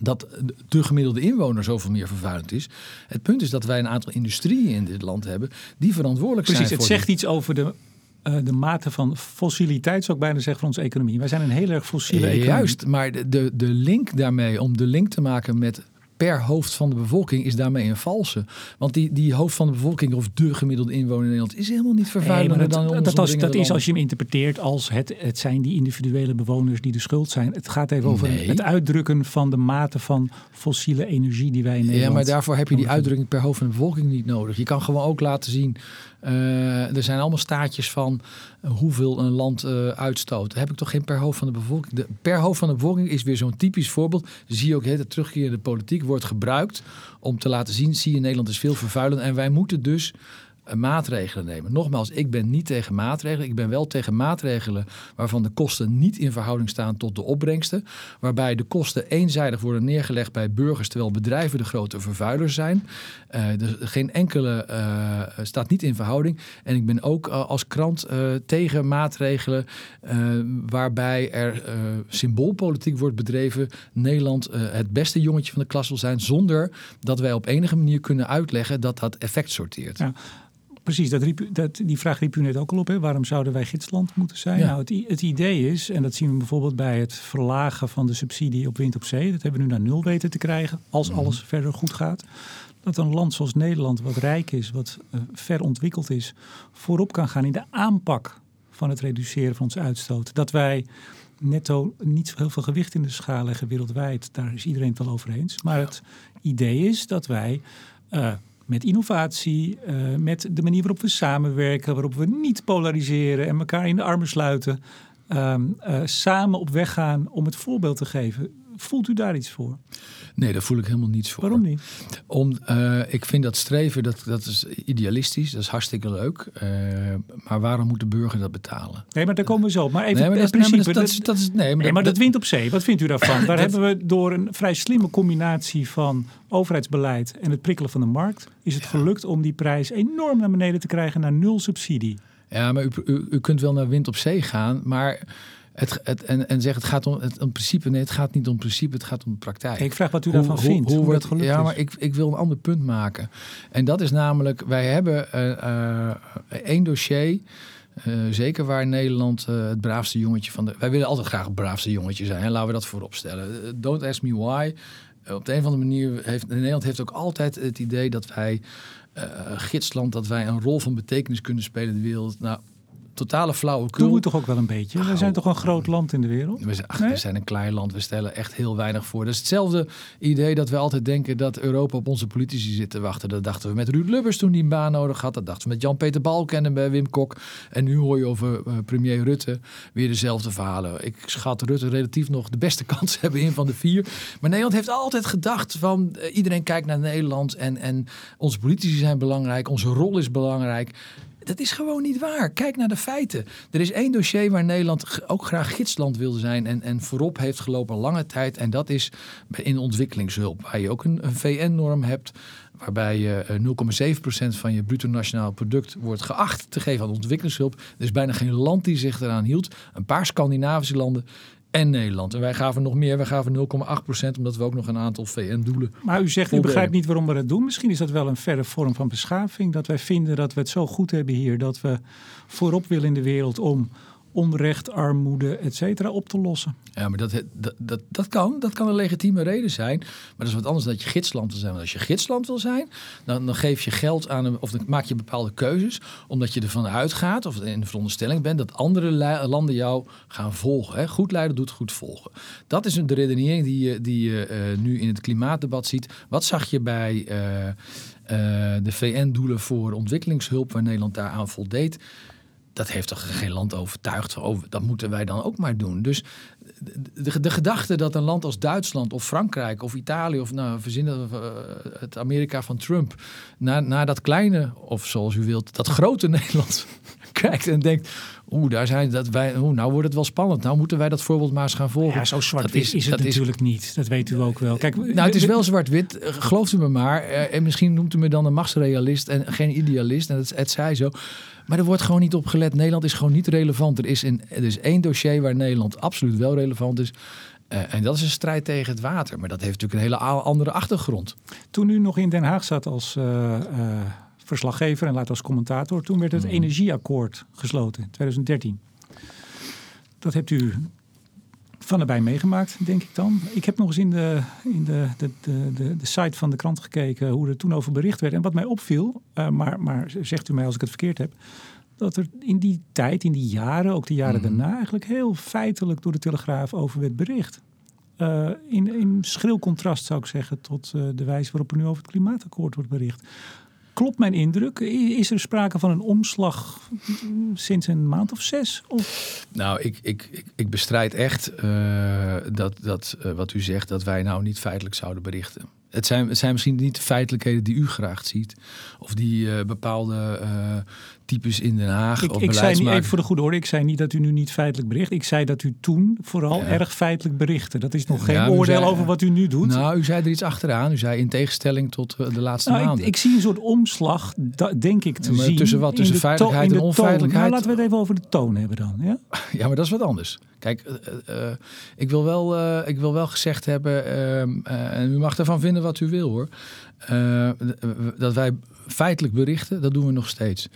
dat de gemiddelde inwoner zoveel meer vervuilend is. Het punt is dat wij een aantal industrieën in dit land hebben die verantwoordelijk Precies, zijn. Precies, het zegt iets over de uh, de mate van fossiliteit, zou ik bijna zeggen, van onze economie. Wij zijn een heel erg fossiele ja, economie. Juist, maar de, de link daarmee, om de link te maken met per hoofd van de bevolking is daarmee een valse. Want die, die hoofd van de bevolking of de gemiddelde inwoner in Nederland is helemaal niet vervuilender Nee, maar dan dat, dat, als, dat is als je hem interpreteert als het, het zijn die individuele bewoners die de schuld zijn. Het gaat even over Nee. het uitdrukken van de mate van fossiele energie die wij in Nederland... Ja, maar daarvoor heb je die uitdrukking per hoofd van de bevolking niet nodig. Je kan gewoon ook laten zien. Eh, er zijn allemaal staatjes van eh, hoeveel een land eh, uitstoot. Daar heb ik toch geen per hoofd van de bevolking. De, per hoofd van de bevolking is weer zo'n typisch voorbeeld. Zie je ook het terugkeer in de politiek wordt gebruikt om te laten zien. Zie je Nederland is veel vervuilend en wij moeten dus maatregelen nemen. Nogmaals, ik ben niet tegen maatregelen. Ik ben wel tegen maatregelen waarvan de kosten niet in verhouding staan tot de opbrengsten. Waarbij de kosten eenzijdig worden neergelegd bij burgers, terwijl bedrijven de grote vervuilers zijn. Eh dus geen enkele eh, staat niet in verhouding. En ik ben ook eh, als krant eh, tegen maatregelen eh, waarbij er eh, symboolpolitiek wordt bedreven. Nederland eh, het beste jongetje van de klas wil zijn, zonder dat wij op enige manier kunnen uitleggen dat dat effect sorteert. Ja. Precies, dat riep, u- dat, die vraag riep u net ook al op. Hè? Waarom zouden wij gidsland moeten zijn? Ja. Nou, het, het idee is, en dat zien we bijvoorbeeld bij het verlagen van de subsidie op wind op zee. Dat hebben we nu naar nul weten te krijgen, als Mhm. alles verder goed gaat. Dat een land zoals Nederland, wat rijk is, wat eh, ver ontwikkeld is, voorop kan gaan in de aanpak van het reduceren van onze uitstoot. Dat wij netto niet zo heel veel gewicht in de schaal leggen wereldwijd. Daar is iedereen het wel over eens. Maar het idee is dat wij eh, met innovatie, eh, met de manier waarop we samenwerken, waarop we niet polariseren en elkaar in de armen sluiten, ehm, eh, samen op weg gaan om het voorbeeld te geven. Voelt u daar iets voor? Nee, daar voel ik helemaal niets voor. Waarom niet? Om, eh, ik vind dat streven, dat, dat is idealistisch, dat is hartstikke leuk. Eh, maar waarom moet de burger dat betalen? Nee, maar daar komen we zo. Maar even nee, maar het dat, is- nee, maar principe. dat, is- nee, maar, dat, dat wind op zee, wat vindt u daarvan? Daar hebben we door een vrij slimme combinatie van overheidsbeleid en het prikkelen van de markt, is het gelukt om die prijs enorm naar beneden te krijgen naar nul subsidie. Ja, maar u, u, u kunt wel naar wind op zee gaan, maar het, het, en, en zeg het gaat om het om principe. Nee, het gaat niet om principe, het gaat om praktijk. Ik vraag wat u daarvan vindt, hoe, wordt- dat gelukt ja, is. maar ik, ik wil een ander punt maken. En dat is namelijk, wij hebben eh, één dossier. eh, zeker waar Nederland het braafste jongetje van de. Wij willen altijd graag het braafste jongetje zijn. Hè? Laten we dat voorop stellen. Don't ask me why. Op de een of andere manier heeft Nederland heeft ook altijd het idee dat wij gidsland, dat wij een rol van betekenis kunnen spelen in de wereld. Nou, totale flauwekul. Doen we toch ook wel een beetje? We zijn toch een groot land in de wereld? We zijn, ach, Nee? we zijn een klein land, we stellen echt heel weinig voor. Dat is hetzelfde idee dat we altijd denken dat Europa op onze politici zit te wachten. Dat dachten we met Ruud Lubbers toen hij een baan nodig had. Dat dachten we met Jan-Peter Balken en bij Wim Kok. En nu hoor je over eh, premier Rutte weer dezelfde verhalen. Ik schat Rutte relatief nog de beste kans hebben in van de vier. Maar Nederland heeft altijd gedacht van eh, iedereen kijkt naar Nederland en, en onze politici zijn belangrijk, onze rol is belangrijk. Dat is gewoon niet waar. Kijk naar de feiten. Er is één dossier waar Nederland ook graag gidsland wilde zijn en, en voorop heeft gelopen lange tijd. En dat is in ontwikkelingshulp. Waar je ook een, een VN-norm hebt. Waarbij je eh, 0,7% van je bruto nationaal product wordt geacht te geven aan ontwikkelingshulp. Er is bijna geen land die zich eraan hield. Een paar Scandinavische landen en Nederland. En wij gaven nog meer. Wij gaven 0,8% omdat we ook nog een aantal VN-doelen Maar u zegt, u begrijpt niet waarom we dat doen. Misschien is dat wel een verre vorm van beschaving. Dat wij vinden dat we het zo goed hebben hier. Dat we voorop willen in de wereld om onrecht, armoede, et cetera op te lossen. Ja, maar dat, dat, dat, dat, kan. Dat kan een legitieme reden zijn. Maar dat is wat anders dan dat je gidsland wil zijn. Want als je gidsland wil zijn, dan, dan geef je geld aan of dan maak je bepaalde keuzes. Omdat je ervan uitgaat, of in de veronderstelling bent, dat andere landen jou gaan volgen. Hè? Goed leiden doet goed volgen. Dat is de redenering die je, die eh, nu in het klimaatdebat ziet. Wat zag je bij eh, eh, de VN-doelen voor ontwikkelingshulp, waar Nederland daaraan voldeed? Dat heeft toch geen land overtuigd van, oh, dat moeten wij dan ook maar doen. Dus de, gedachte dat een land als Duitsland of Frankrijk of Italië of nou, verzinnen uh, het Amerika van Trump naar, naar dat kleine, of zoals u wilt, dat grote Nederland kijkt en denkt, oeh, daar zijn dat wij, oeh, nou wordt het wel spannend. Nou moeten wij dat voorbeeld maar eens gaan volgen. Ja, zo zwart dat is, is het dat natuurlijk niet. Dat weet u ook wel. Kijk, nou, het is wel zwart-wit. Gelooft u me maar. Eh, En misschien noemt u me dan een machtsrealist en geen idealist. En het, het zij zo. Maar er wordt gewoon niet op gelet. Nederland is gewoon niet relevant. Er is, een, er is één dossier waar Nederland absoluut wel relevant is. Uh, en dat is een strijd tegen het water. Maar dat heeft natuurlijk een hele andere achtergrond. Toen u nog in Den Haag zat als uh, uh, verslaggever en later als commentator, toen werd het mm. energieakkoord gesloten in 2013. Dat hebt u van erbij meegemaakt, denk ik dan. Ik heb nog eens in de, in de, de, de, de, de site van de krant gekeken hoe er toen over bericht werd. En wat mij opviel, uh, maar, maar zegt u mij als ik het verkeerd heb, dat er in die tijd, in die jaren, ook de jaren Mhm. daarna, eigenlijk heel feitelijk door de Telegraaf over werd bericht. Uh, in, in schril contrast zou ik zeggen tot uh, de wijze waarop er nu over het klimaatakkoord wordt bericht. Klopt mijn indruk? Is er sprake van een omslag sinds een maand of zes? Of? Nou, ik, ik, ik, bestrijd echt uh, dat, dat uh, wat u zegt, dat wij nou niet feitelijk zouden berichten. Het zijn, het zijn misschien niet de feitelijkheden die u graag ziet. Of die uh, bepaalde types in Den Haag. Ik, of ik zei niet, even voor de goede orde, ik zei niet dat u nu niet feitelijk bericht. Ik zei dat u toen vooral ja. erg feitelijk berichtte. Dat is nog geen ja, oordeel zei, over wat u nu doet. Nou, u zei er iets achteraan. U zei in tegenstelling tot de laatste nou, maanden. Ik, ik, zie een soort omslag, denk ik, te zien. Tussen wat? Tussen feitelijkheid en onfeitelijkheid? Nou, laten we het even over de toon hebben dan. Ja, ja maar dat is wat anders. Kijk, uh, uh, ik, wil wel, uh, ik wil wel gezegd hebben, ehm, en u mag ervan vinden wat u wil hoor, dat wij feitelijk berichten, dat doen we nog steeds.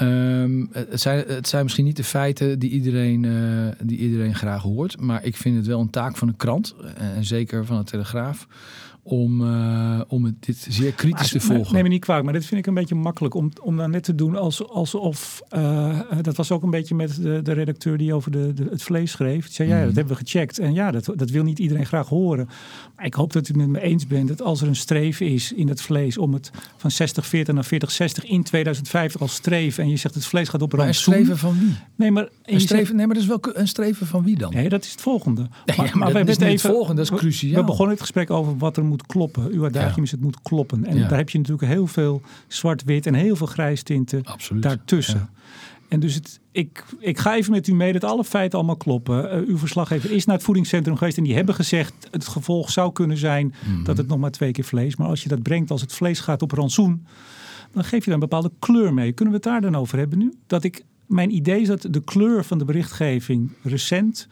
Um, het, zijn, het zijn misschien niet de feiten die iedereen, uh, die iedereen graag hoort. Maar ik vind het wel een taak van een krant. En zeker van de Telegraaf. Om, uh, om het, dit zeer kritisch te volgen. Neem me niet kwalijk, maar dit vind ik een beetje makkelijk om, om dan net te doen als, alsof. Uh, dat was ook een beetje met de, de redacteur die over de, de, het vlees schreef. Die zei: Ja, Mhm. dat hebben we gecheckt. En ja, dat, dat wil niet iedereen graag horen. Maar ik hoop dat u het met me eens bent dat als er een streef is in het vlees om het van 60-40 naar 40-60 in 2050 als streef. En je zegt het vlees gaat op maar een streven van wie? Nee, maar, een streven, zegt, nee, maar dat is wel een streven van wie dan? Nee, dat is het volgende. Nee, maar, maar, dat is niet even, het volgende, dat is cruciaal. We begonnen het gesprek over wat er moet kloppen. Uw adagium ja. is het moet kloppen. En ja. daar heb je natuurlijk heel veel zwart-wit en heel veel grijs tinten Absoluut. daartussen. En dus het, ik, ik ga even met u mee dat alle feiten allemaal kloppen. Uh, uw verslaggever is naar het voedingscentrum geweest en die hebben gezegd het gevolg zou kunnen zijn Mhm. mm -hmm. dat het nog maar twee keer vlees. Maar als je dat brengt als het vlees gaat op rantsoen, dan geef je daar een bepaalde kleur mee. Kunnen we het daar dan over hebben nu? Dat ik, mijn idee is dat de kleur van de berichtgeving recent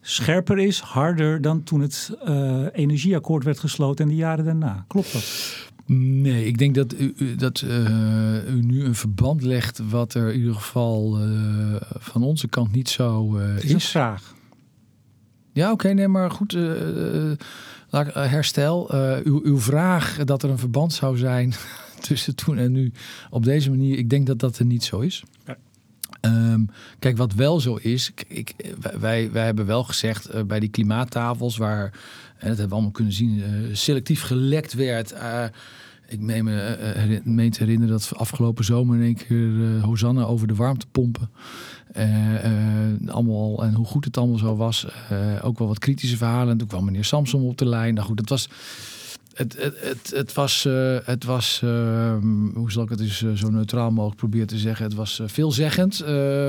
scherper is, harder dan toen het uh, energieakkoord werd gesloten en de jaren daarna. Klopt dat? Nee, ik denk dat u, dat, uh, u nu een verband legt wat er in ieder geval uh, van onze kant niet zo is. is. een vraag. Ja, oké, okay, nee, maar goed. herstel. Uw, uw, vraag dat er een verband zou zijn tussen toen en nu op deze manier, ik denk dat dat er niet zo is. Um, kijk, wat wel zo is, ik, wij, wij hebben wel gezegd uh, bij die klimaattafels, waar, en dat hebben we allemaal kunnen zien, uh, selectief gelekt werd. Uh, ik meen me, meen te herinneren dat afgelopen zomer in één keer Hosanna over de warmtepompen. Allemaal, en hoe goed het allemaal zo was. ook wel wat kritische verhalen. En toen kwam meneer Samson op de lijn. Nou goed, dat was het, het, het, was, uh, het was uh, hoe zal ik het eens uh, zo neutraal mogelijk proberen te zeggen. Het was veelzeggend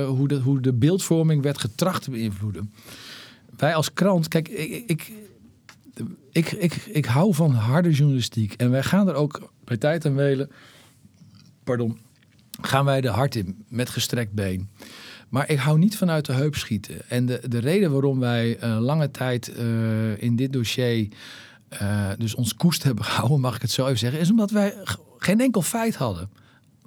hoe, de, hoe de beeldvorming werd getracht te beïnvloeden. Wij als krant, kijk, ik, ik, ik, ik, hou van harde journalistiek. En wij gaan er ook bij tijd en welen, pardon, gaan wij de hart in met gestrekt been. Maar ik hou niet vanuit de heup schieten. En de, de reden waarom wij lange tijd in dit dossier uh, dus ons koest hebben gehouden, mag ik het zo even zeggen, is omdat wij geen enkel feit hadden.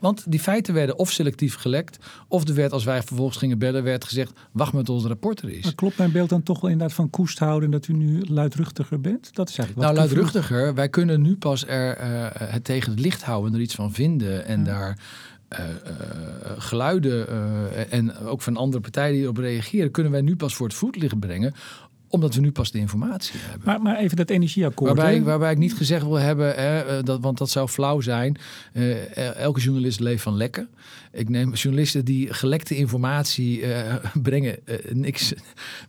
Want die feiten werden of selectief gelekt, of er werd, als wij vervolgens gingen bellen, werd gezegd: wacht met ons rapport er is. Maar klopt mijn beeld dan toch wel inderdaad van koest houden dat u nu luidruchtiger bent? Dat is eigenlijk nou, luidruchtiger. Wij kunnen nu pas er uh, het tegen het licht houden en er iets van vinden en ja. daar. Uh, uh, geluiden uh, en ook van andere partijen die erop reageren, kunnen wij nu pas voor het voetlicht brengen omdat we nu pas de informatie hebben. Maar, maar even dat energieakkoord. Waarbij, waarbij ik niet gezegd wil hebben, hè, dat, want dat zou flauw zijn. Uh, elke journalist leeft van lekken. Ik neem journalisten die gelekte informatie uh, brengen, uh, niks.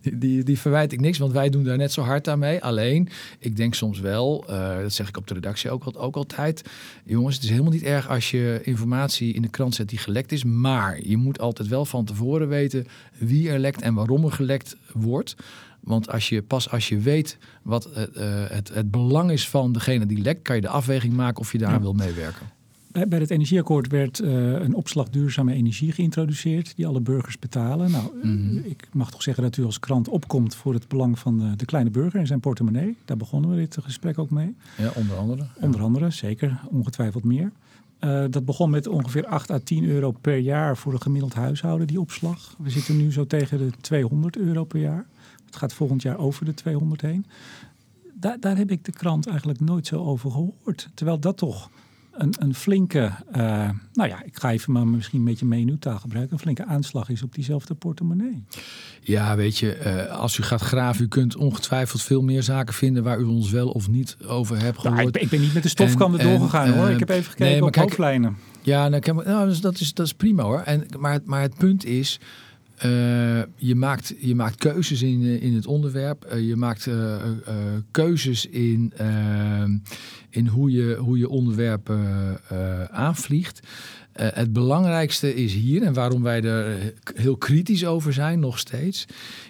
Die, die, die, verwijt ik niks, want wij doen daar net zo hard aan mee. Alleen, ik denk soms wel, dat zeg ik op de redactie ook, ook altijd. Jongens, het is helemaal niet erg als je informatie in de krant zet die gelekt is. Maar je moet altijd wel van tevoren weten wie er lekt en waarom er gelekt wordt. Want als je, pas als je weet wat uh, het, het belang is van degene die lekt, kan je de afweging maken of je daar ja. wil meewerken. Bij het energieakkoord werd uh, een opslag duurzame energie geïntroduceerd, die alle burgers betalen. Nou, mm -hmm. ik mag toch zeggen dat u als krant opkomt voor het belang van de, de kleine burger en zijn portemonnee. Daar begonnen we dit gesprek ook mee. Ja, onder andere. Onder andere, zeker. Ongetwijfeld meer. Uh, dat begon met ongeveer 8 à 10 euro per jaar voor een gemiddeld huishouden, die opslag. We zitten nu zo tegen de 200 euro per jaar. Het gaat volgend jaar over de 200 heen. Daar, daar heb ik de krant eigenlijk nooit zo over gehoord. Terwijl dat toch een, een flinke, uh, nou ja, ik ga even maar misschien een beetje menutaal gebruiken, een flinke aanslag is op diezelfde portemonnee. Ja, weet je, uh, als u gaat graven, u kunt ongetwijfeld veel meer zaken vinden waar u ons wel of niet over hebt gehoord. Nou, ik, ben, ik, ben, niet met de stofkanden doorgegaan hoor. Ik heb even gekeken nee, op kijk, hoofdlijnen. Ja, nou, nou, dus dat, is, dat is prima hoor. En, maar, maar het punt is, uh, je, maakt, je maakt keuzes in, in het onderwerp. Uh, je maakt keuzes in, in hoe, je, hoe je onderwerpen aanvliegt. het belangrijkste is hier, en waarom wij er heel kritisch over zijn, nog steeds,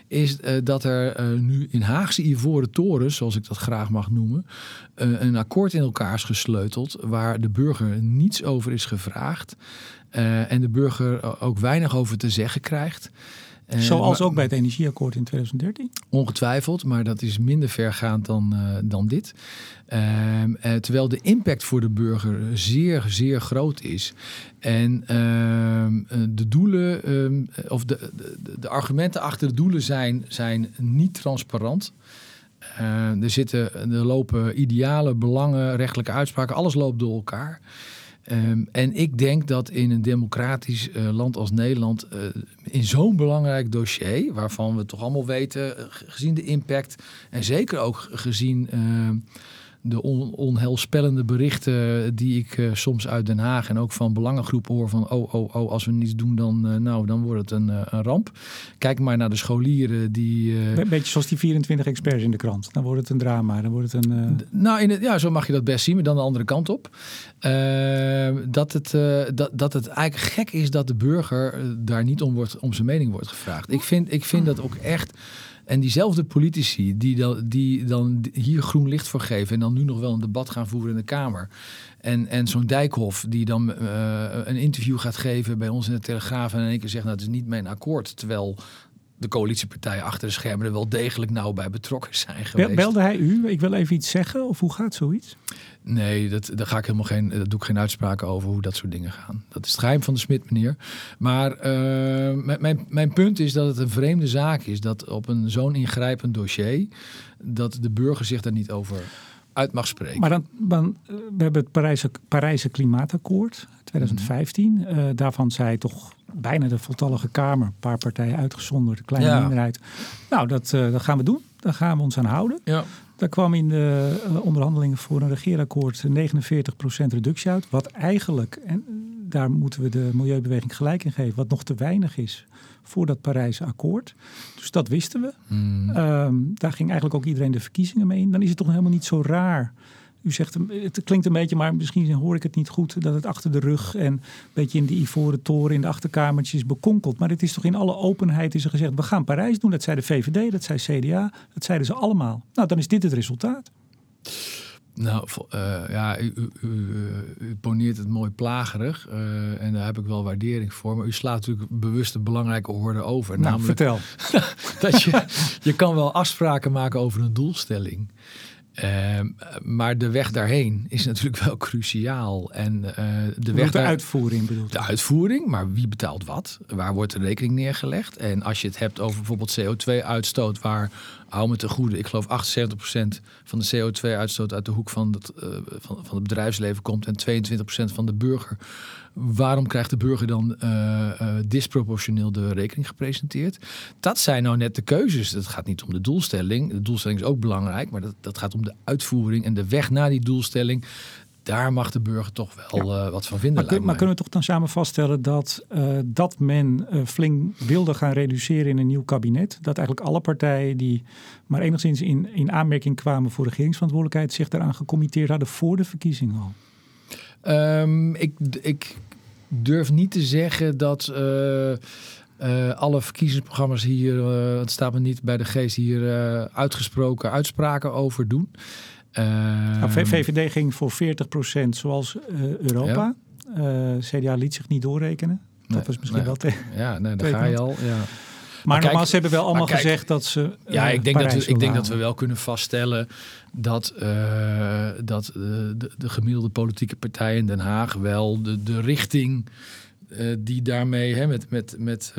is dat er nu in Haagse Ivoren Torens, zoals ik dat graag mag noemen, een akkoord in elkaar is gesleuteld waar de burger niets over is gevraagd. Uh, en de burger ook weinig over te zeggen krijgt. Uh, Zoals ook bij het energieakkoord in 2013? Ongetwijfeld, maar dat is minder vergaand dan, uh, dan dit. Ehm, terwijl de impact voor de burger zeer, zeer groot is. En ehm, de doelen, ehm, of de, de, de, argumenten achter de doelen zijn, zijn niet transparant. er, zitten, er lopen ideale belangen, rechtelijke uitspraken, alles loopt door elkaar. Um, en ik denk dat in een democratisch uh, land als Nederland, uh, in zo'n belangrijk dossier, waarvan we toch allemaal weten, uh, gezien de impact en zeker ook gezien de on onheilspellende berichten die ik uh, soms uit Den Haag en ook van belangengroepen hoor van oh, oh, oh, als we niets doen dan, uh, nou, dan wordt het een, uh, een ramp. Kijk maar naar de scholieren die... Een beetje zoals die 24 experts in de krant. Dan wordt het een drama, dan wordt het een... Nou, in het, ja, zo mag je dat best zien, maar dan de andere kant op. dat, het, dat, dat het eigenlijk gek is dat de burger daar niet om, wordt, om zijn mening wordt gevraagd. Ik vind, ik vind dat ook echt en diezelfde politici die dan, die dan hier groen licht voor geven en dan nu nog wel een debat gaan voeren in de Kamer. En, en zo'n Dijkhoff die dan uh, een interview gaat geven bij ons in de Telegraaf en in één keer zegt, nou het is niet mijn akkoord. Terwijl de coalitiepartijen achter de schermen er wel degelijk nauw bij betrokken zijn geweest. Belde hij u? Ik wil even iets zeggen. Of hoe gaat zoiets? Nee, dat, daar ga ik helemaal geen, dat doe ik geen uitspraken over hoe dat soort dingen gaan. Dat is het geheim van de Smit, meneer. Maar uh, mijn, mijn punt is dat het een vreemde zaak is dat op een zo'n ingrijpend dossier, dat de burger zich daar niet over uit mag spreken. Maar dan, dan we hebben het Parijse, Parijse Klimaatakkoord 2015. Mm -hmm. uh, daarvan zei toch bijna de voltallige Kamer, een paar partijen uitgezonderd, een kleine ja. minderheid. Nou, dat, uh, dat gaan we doen. Daar gaan we ons aan houden. Ja. Daar kwam in de uh, onderhandelingen voor een regeerakkoord 49% reductie uit. Wat eigenlijk, en daar moeten we de milieubeweging gelijk in geven, wat nog te weinig is voor dat Parijse akkoord. Dus dat wisten we. Mm. Um, daar ging eigenlijk ook iedereen de verkiezingen mee in. Dan is het toch helemaal niet zo raar u zegt, het klinkt een beetje, maar misschien hoor ik het niet goed, dat het achter de rug en een beetje in de ivoren toren in de achterkamertjes bekonkelt. Maar het is toch in alle openheid is er gezegd, we gaan Parijs doen. Dat zei de VVD, dat zei CDA, dat zeiden ze allemaal. Nou, dan is dit het resultaat. Nou, uh, ja, u, u, u, u, poneert het mooi plagerig uh, en daar heb ik wel waardering voor. Maar u slaat natuurlijk bewust een belangrijke orde over. Nou, namelijk vertel. dat je, je kan wel afspraken maken over een doelstelling. Uh, maar de weg daarheen is natuurlijk wel cruciaal. En uh, de weg de uitvoering bedoelt. De uitvoering, maar wie betaalt wat? Waar wordt de rekening neergelegd? En als je het hebt over bijvoorbeeld CO2-uitstoot, waar hou me te goede, ik geloof 78% van de CO2-uitstoot uit de hoek van het, uh, van, van het bedrijfsleven komt en 22% van de burger Waarom krijgt de burger dan uh, uh, disproportioneel de rekening gepresenteerd? Dat zijn nou net de keuzes. Het gaat niet om de doelstelling. De doelstelling is ook belangrijk, maar dat, dat gaat om de uitvoering en de weg naar die doelstelling daar mag de burger toch wel ja. uh, wat van vinden. Maar, kun, maar, kunnen we toch dan samen vaststellen dat, dat men flink wilde gaan reduceren in een nieuw kabinet? Dat eigenlijk alle partijen die maar enigszins in, in aanmerking kwamen voor regeringsverantwoordelijkheid zich daaraan gecommitteerd hadden voor de verkiezingen al? Um, ik, ik durf niet te zeggen dat uh, uh, alle verkiezingsprogramma's hier, uh, het staat me niet bij de geest, hier uitgesproken uitspraken over doen. Nou, VVD ging voor 40% zoals Europa. Ja. CDA liet zich niet doorrekenen. Dat nee, was misschien nee. wel tegen. Ja, nee, daar ga je al. Ja. Maar, maar nogmaals, ze hebben wel allemaal kijk, gezegd dat ze. Ja, ik denk, dat we, ik denk dat we wel kunnen vaststellen dat, uh, dat de, de, de, gemiddelde politieke partij in Den Haag wel de, de richting die daarmee hè, met, met, met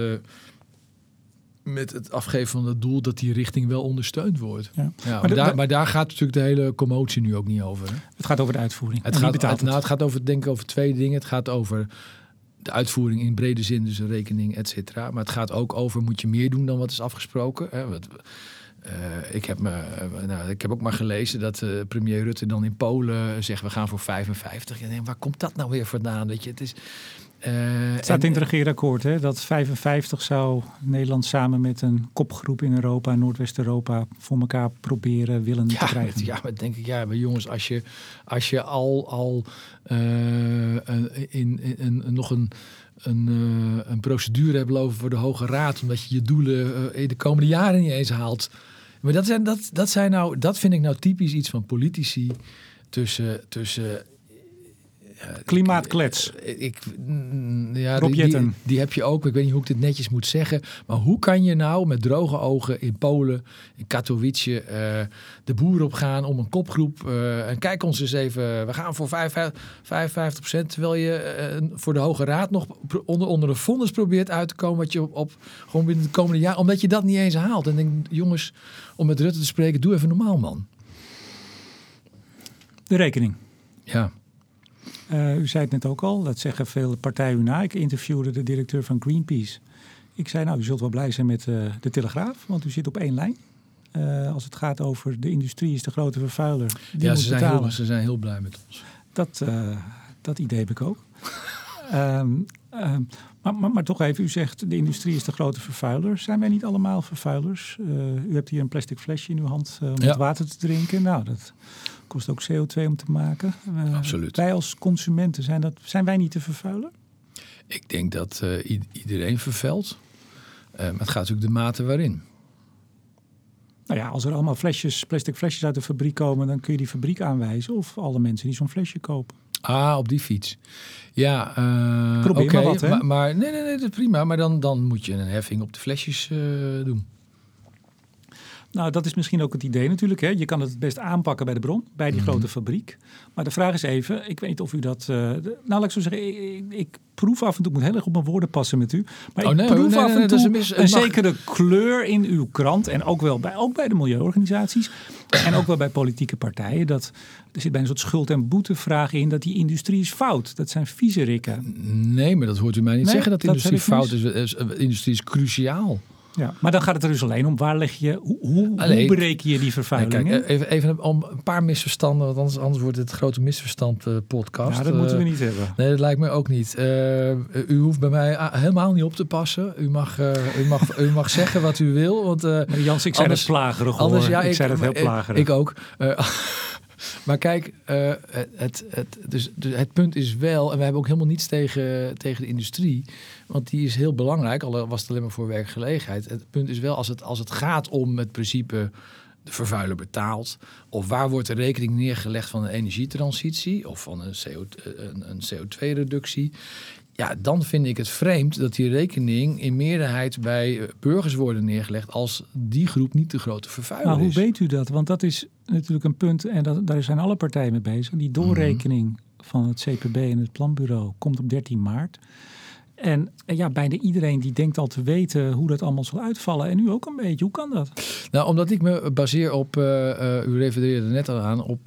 met het afgeven van het doel dat die richting wel ondersteund wordt. Ja. maar, Maar de- daar, maar daar gaat natuurlijk de hele commotie nu ook niet over. Hè? Het gaat over de uitvoering. Het gaat, betaalt het, nou, het gaat over, denk ik, over twee dingen. Het gaat over de uitvoering in brede zin, dus een rekening, et cetera. Maar het gaat ook over, moet je meer doen dan wat is afgesproken? Hè? Wat, eh, ik, heb me, eh, nou, ik heb ook maar gelezen dat eh, premier Rutte dan in Polen zegt, we gaan voor 55. En waar komt dat nou weer vandaan? Weet je, het is... eh, Het staat en- in het regeerakkoord hè, dat 55 zou Nederland samen met een kopgroep in Europa, Noordwest-Europa, voor elkaar proberen willen te Ja, krijgen. met- ja, maar denk ik, ja, maar jongens, als je, als je al, al eh, in, in, in- nog een, een, eh, een procedure hebt lopen voor de Hoge Raad, omdat je je doelen eh, in de komende jaren niet eens haalt. Maar dat, zijn, dat, dat, zijn nou, dat vind ik nou typisch iets van politici tussen. tussen Klimaatklets. ik, ik- mm, ja, Rob die, die, heb je ook. Ik weet niet hoe ik dit netjes moet zeggen. Maar hoe kan je nou met droge ogen in Polen, in Katowice, eh, de boer op gaan om een kopgroep. eh, en kijk ons eens even, we gaan voor 55 procent. Terwijl je eh, voor de Hoge Raad nog onder, onder een vonnis probeert uit te komen. Wat je op, op gewoon binnen de komende jaar. Omdat je dat niet eens haalt. En denk, jongens, om met Rutte te spreken, doe even normaal, man. De rekening. Ja. Eh, u zei het net ook al, dat zeggen veel partijen u na. Ik interviewde de directeur van Greenpeace. Ik zei, nou, u zult wel blij zijn met eh, de Telegraaf, want u zit op één lijn. Eh, als het gaat over de industrie is de grote vervuiler. Die ja, moet ze zijn, betalen. heel, ze zijn heel blij met ons. Dat, dat idee heb ik ook. Ehm, ehm, maar, maar, maar toch even, u zegt de industrie is de grote vervuiler. Zijn wij niet allemaal vervuilers? U hebt hier een plastic flesje in uw hand om Ja. het water te drinken. Nou, dat kost ook CO2 om te maken. Eh, Absoluut. Wij als consumenten, zijn, dat, zijn wij niet te vervuiler? Ik denk dat eh, iedereen vervuilt. Eh, maar het gaat natuurlijk de mate waarin. Nou ja, als er allemaal flesjes, plastic flesjes uit de fabriek komen, dan kun je die fabriek aanwijzen. Of alle mensen die zo'n flesje kopen. Ah, op die fiets. Ja, eh Probeer oké, maar wat, hè? Maar, maar nee, nee, nee, dat is prima. Maar dan, dan moet je een heffing op de flesjes doen. Nou, dat is misschien ook het idee natuurlijk. Hè. Je kan het het best aanpakken bij de bron, bij die Mhm. grote fabriek. Maar de vraag is even, ik weet niet of u dat... eh, nou, laat ik zo zeggen, ik, proef af en toe, ik moet heel erg op mijn woorden passen met u. Maar Oh, ik nee, proef nee, af nee, en nee, toe een een, mis- het mag- zekere kleur in uw krant. En ook wel bij, ook bij de milieuorganisaties. en ook wel bij politieke partijen. Dat, er zit bij een soort schuld- en boetevraag in dat die industrie is fout. Dat zijn vieze rikken. Nee, maar dat hoort u mij niet Nee, zeggen dat de industrie fout is. is. eh, Industrie is cruciaal. Ja. Maar dan gaat het er dus alleen om, waar leg je, hoe, hoe, hoe bereken je die Nee, vervuiling? kijk, even, even om een paar misverstanden, want anders, anders wordt het grote misverstand eh, podcast. ja, dat moeten we Eh, niet hebben. Nee, dat lijkt me ook niet. Eh, u hoeft bij mij ah, helemaal niet op te passen. U mag, u mag, u mag zeggen wat u wil. Want, Jans, ik zei Anders- dat plagerig hoor. Anders, ja, ik, zei dat heel plagerig. Ik ook. Maar kijk, het, het, dus, dus het punt is wel, en we hebben ook helemaal niets tegen, tegen de industrie, want die is heel belangrijk, al was het alleen maar voor werkgelegenheid. Het punt is wel, als het, als het gaat om het principe de vervuiler betaalt, of waar wordt de rekening neergelegd van een energietransitie of van een, CO, een, een CO2-reductie, ja, dan vind ik het vreemd dat die rekening in meerderheid bij eh, burgers worden neergelegd als die groep niet de grote vervuiler maar hoe is. weet u dat? Want dat is natuurlijk een punt, en dat, daar zijn alle partijen mee bezig. Die doorrekening van het CPB en het planbureau komt op 13 maart. En eh, ja, bijna iedereen die denkt al te weten hoe dat allemaal zal uitvallen. En u ook een beetje. Hoe kan dat? Nou, omdat ik me baseer op, eh, eh, u refereerde er net al aan, op,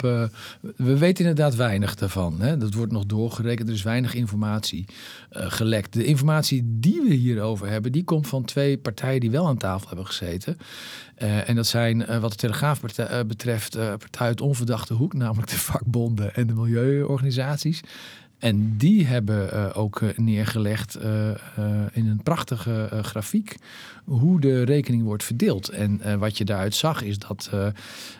we weten inderdaad weinig daarvan. Hè? Dat wordt nog doorgerekend, er is weinig informatie gelekt. De informatie die we hierover hebben, die komt van twee partijen die wel aan tafel hebben gezeten. En dat zijn, wat de Telegraaf betreft, eh partij uit onverdachte hoek, namelijk de vakbonden en de milieuorganisaties. En die hebben eh, ook eh, neergelegd eh, in een prachtige grafiek hoe de rekening wordt verdeeld. En eh, wat je daaruit zag is dat eh,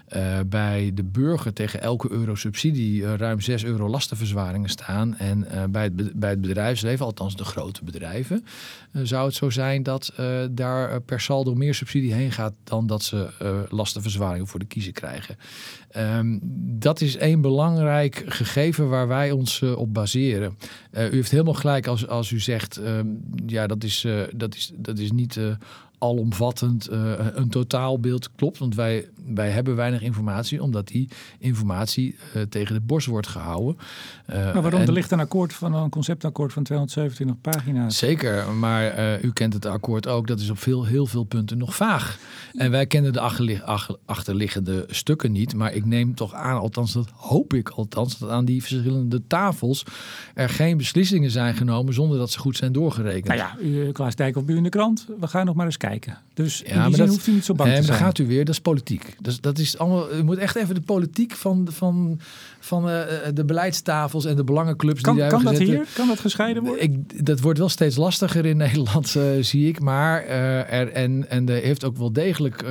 eh, bij de burger tegen elke euro subsidie ruim 6 euro lastenverzwaringen staan. En bij, het, bij het bedrijfsleven, althans de grote bedrijven, zou het zo zijn dat daar per saldo meer subsidie heen gaat dan dat ze lastenverzwaringen voor de kiezer krijgen. Ehm, dat is één belangrijk gegeven waar wij ons op baseren. U heeft helemaal gelijk als, als u zegt, ehm, ja, dat is, dat is, dat is niet alomvattend uh, een totaalbeeld klopt. Want wij, wij hebben weinig informatie, omdat die informatie uh, tegen de borst wordt gehouden. Uh, maar waarom? En, er ligt een akkoord van een conceptakkoord van 227 pagina's. Zeker, maar u kent het akkoord ook. Dat is op veel, heel veel punten nog vaag. En wij kennen de achterliggende stukken niet. Maar ik neem toch aan, althans dat hoop ik althans, dat aan die verschillende tafels er geen beslissingen zijn genomen zonder dat ze goed zijn doorgerekend. Nou ja, u, Klaas Dijkhoff bij u in de krant. We gaan nog maar eens kijken. Dus ja, in die zin dat, hoeft u niet zo bang nee, te zijn. dan gaat u weer, dat is politiek. Dus dat is allemaal, u moet echt even de politiek van, van, van uh, de beleidstafels en de belangenclubs kan, die daar Kan dat hier? Kan dat gescheiden worden? Ik, dat wordt wel steeds lastiger in Nederland, uh, zie ik. Maar uh, er, en, en er heeft ook wel degelijk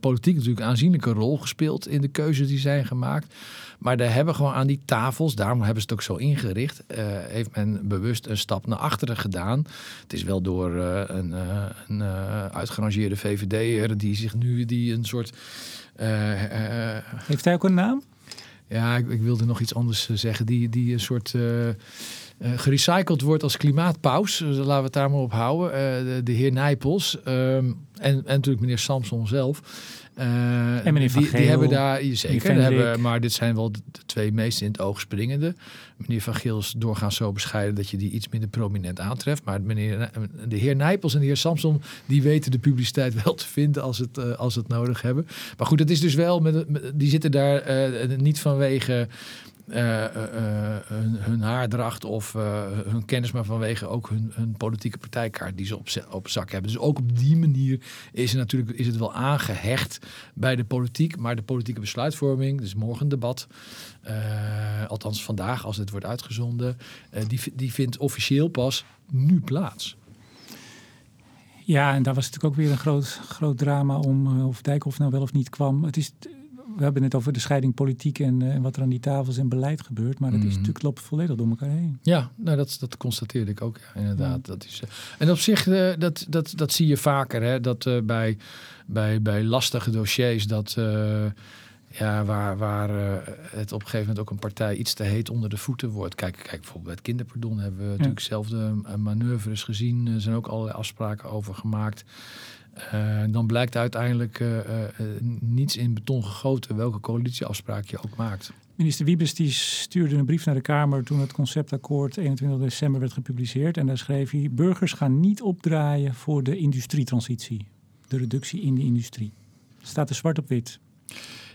politiek natuurlijk een aanzienlijke rol gespeeld in de keuzes die zijn gemaakt. Maar daar hebben gewoon aan die tafels, daarom hebben ze het ook zo ingericht, uh, heeft men bewust een stap naar achteren gedaan. Het is wel door uh, een, uh, een uitgerangeerde VVD'er die zich nu die een soort. heeft hij ook een naam? Ja, ik, ik, wilde nog iets anders zeggen. Die, die een soort. gerecycled wordt als klimaatpaus. Dus laten we het daar maar op houden. De, de, heer Nijpels um, en, en natuurlijk meneer Samson zelf. Uh, en meneer Van die, die hebben daar zeker, hebben, maar dit zijn wel de, twee meest in het oog springende. Meneer Van Geel is doorgaans zo bescheiden dat je die iets minder prominent aantreft. Maar meneer, de heer Nijpels en de heer Samson, die weten de publiciteit wel te vinden als het, uh, als het nodig hebben. Maar goed, het is dus wel, met, met die zitten daar uh, niet vanwege hun, hun, haardracht of hun kennis, maar vanwege ook hun, politieke partijkaart die ze op, op zak hebben. Dus ook op die manier is het natuurlijk is het wel aangehecht bij de politiek, maar de politieke besluitvorming, dus morgen een debat, althans vandaag als het wordt uitgezonden, die, die vindt officieel pas nu plaats. Ja, en daar was natuurlijk ook weer een groot, groot drama om of Dijkhoff nou wel of niet kwam. Het is we hebben het over de scheiding politiek en, uh, en, wat er aan die tafels en beleid gebeurt. Maar dat is mhm. natuurlijk loopt volledig door elkaar heen. Ja, nou, dat, dat constateerde ik ook. Ja, inderdaad. Dat is, uh, en op zich, uh, dat, dat, dat zie je vaker. Hè, dat bij, bij, bij lastige dossiers dat. ja, waar, waar het op een gegeven moment ook een partij iets te heet onder de voeten wordt. Kijk, kijk bijvoorbeeld bij het kinderpardon hebben we natuurlijk zelf de manoeuvres gezien. Er zijn ook allerlei afspraken over gemaakt. Uh, dan blijkt uiteindelijk uh, uh, niets in beton gegoten welke coalitieafspraak je ook maakt. Minister Wiebes die stuurde een brief naar de Kamer toen het conceptakkoord 21 december werd gepubliceerd. En daar schreef hij: Burgers gaan niet opdraaien voor de industrietransitie. De reductie in de industrie. Staat er zwart op wit.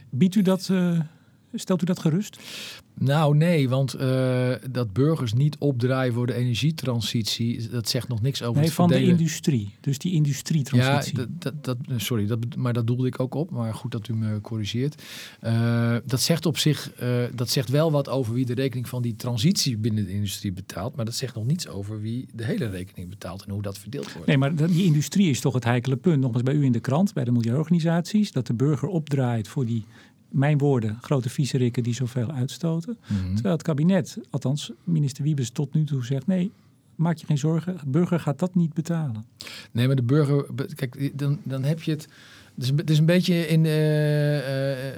Biedt u dat, stelt u dat gerust? Nou nee, want uh, dat burgers niet opdraaien voor de energietransitie, dat zegt nog niks over nee, van de industrie. Dus die industrietransitie. Ja, dat, dat, sorry, dat, maar dat doelde ik ook op. Maar goed dat u me corrigeert. Uh, dat zegt op zich, uh, dat zegt wel wat over wie de rekening van die transitie binnen de industrie betaalt. Maar dat zegt nog niets over wie de hele rekening betaalt en hoe dat verdeeld wordt. Nee, maar die industrie is toch het heikele punt. Nogmaals bij u in de krant, bij de milieuorganisaties, dat de burger opdraait voor die mijn woorden, grote viezerikken die zoveel uitstoten. Mhm. Terwijl het kabinet, althans minister Wiebes tot nu toe zegt... nee, maak je geen zorgen, de burger gaat dat niet betalen. Nee, maar de burger... Kijk, dan, dan heb je het... Het is, het is een beetje in uh, uh,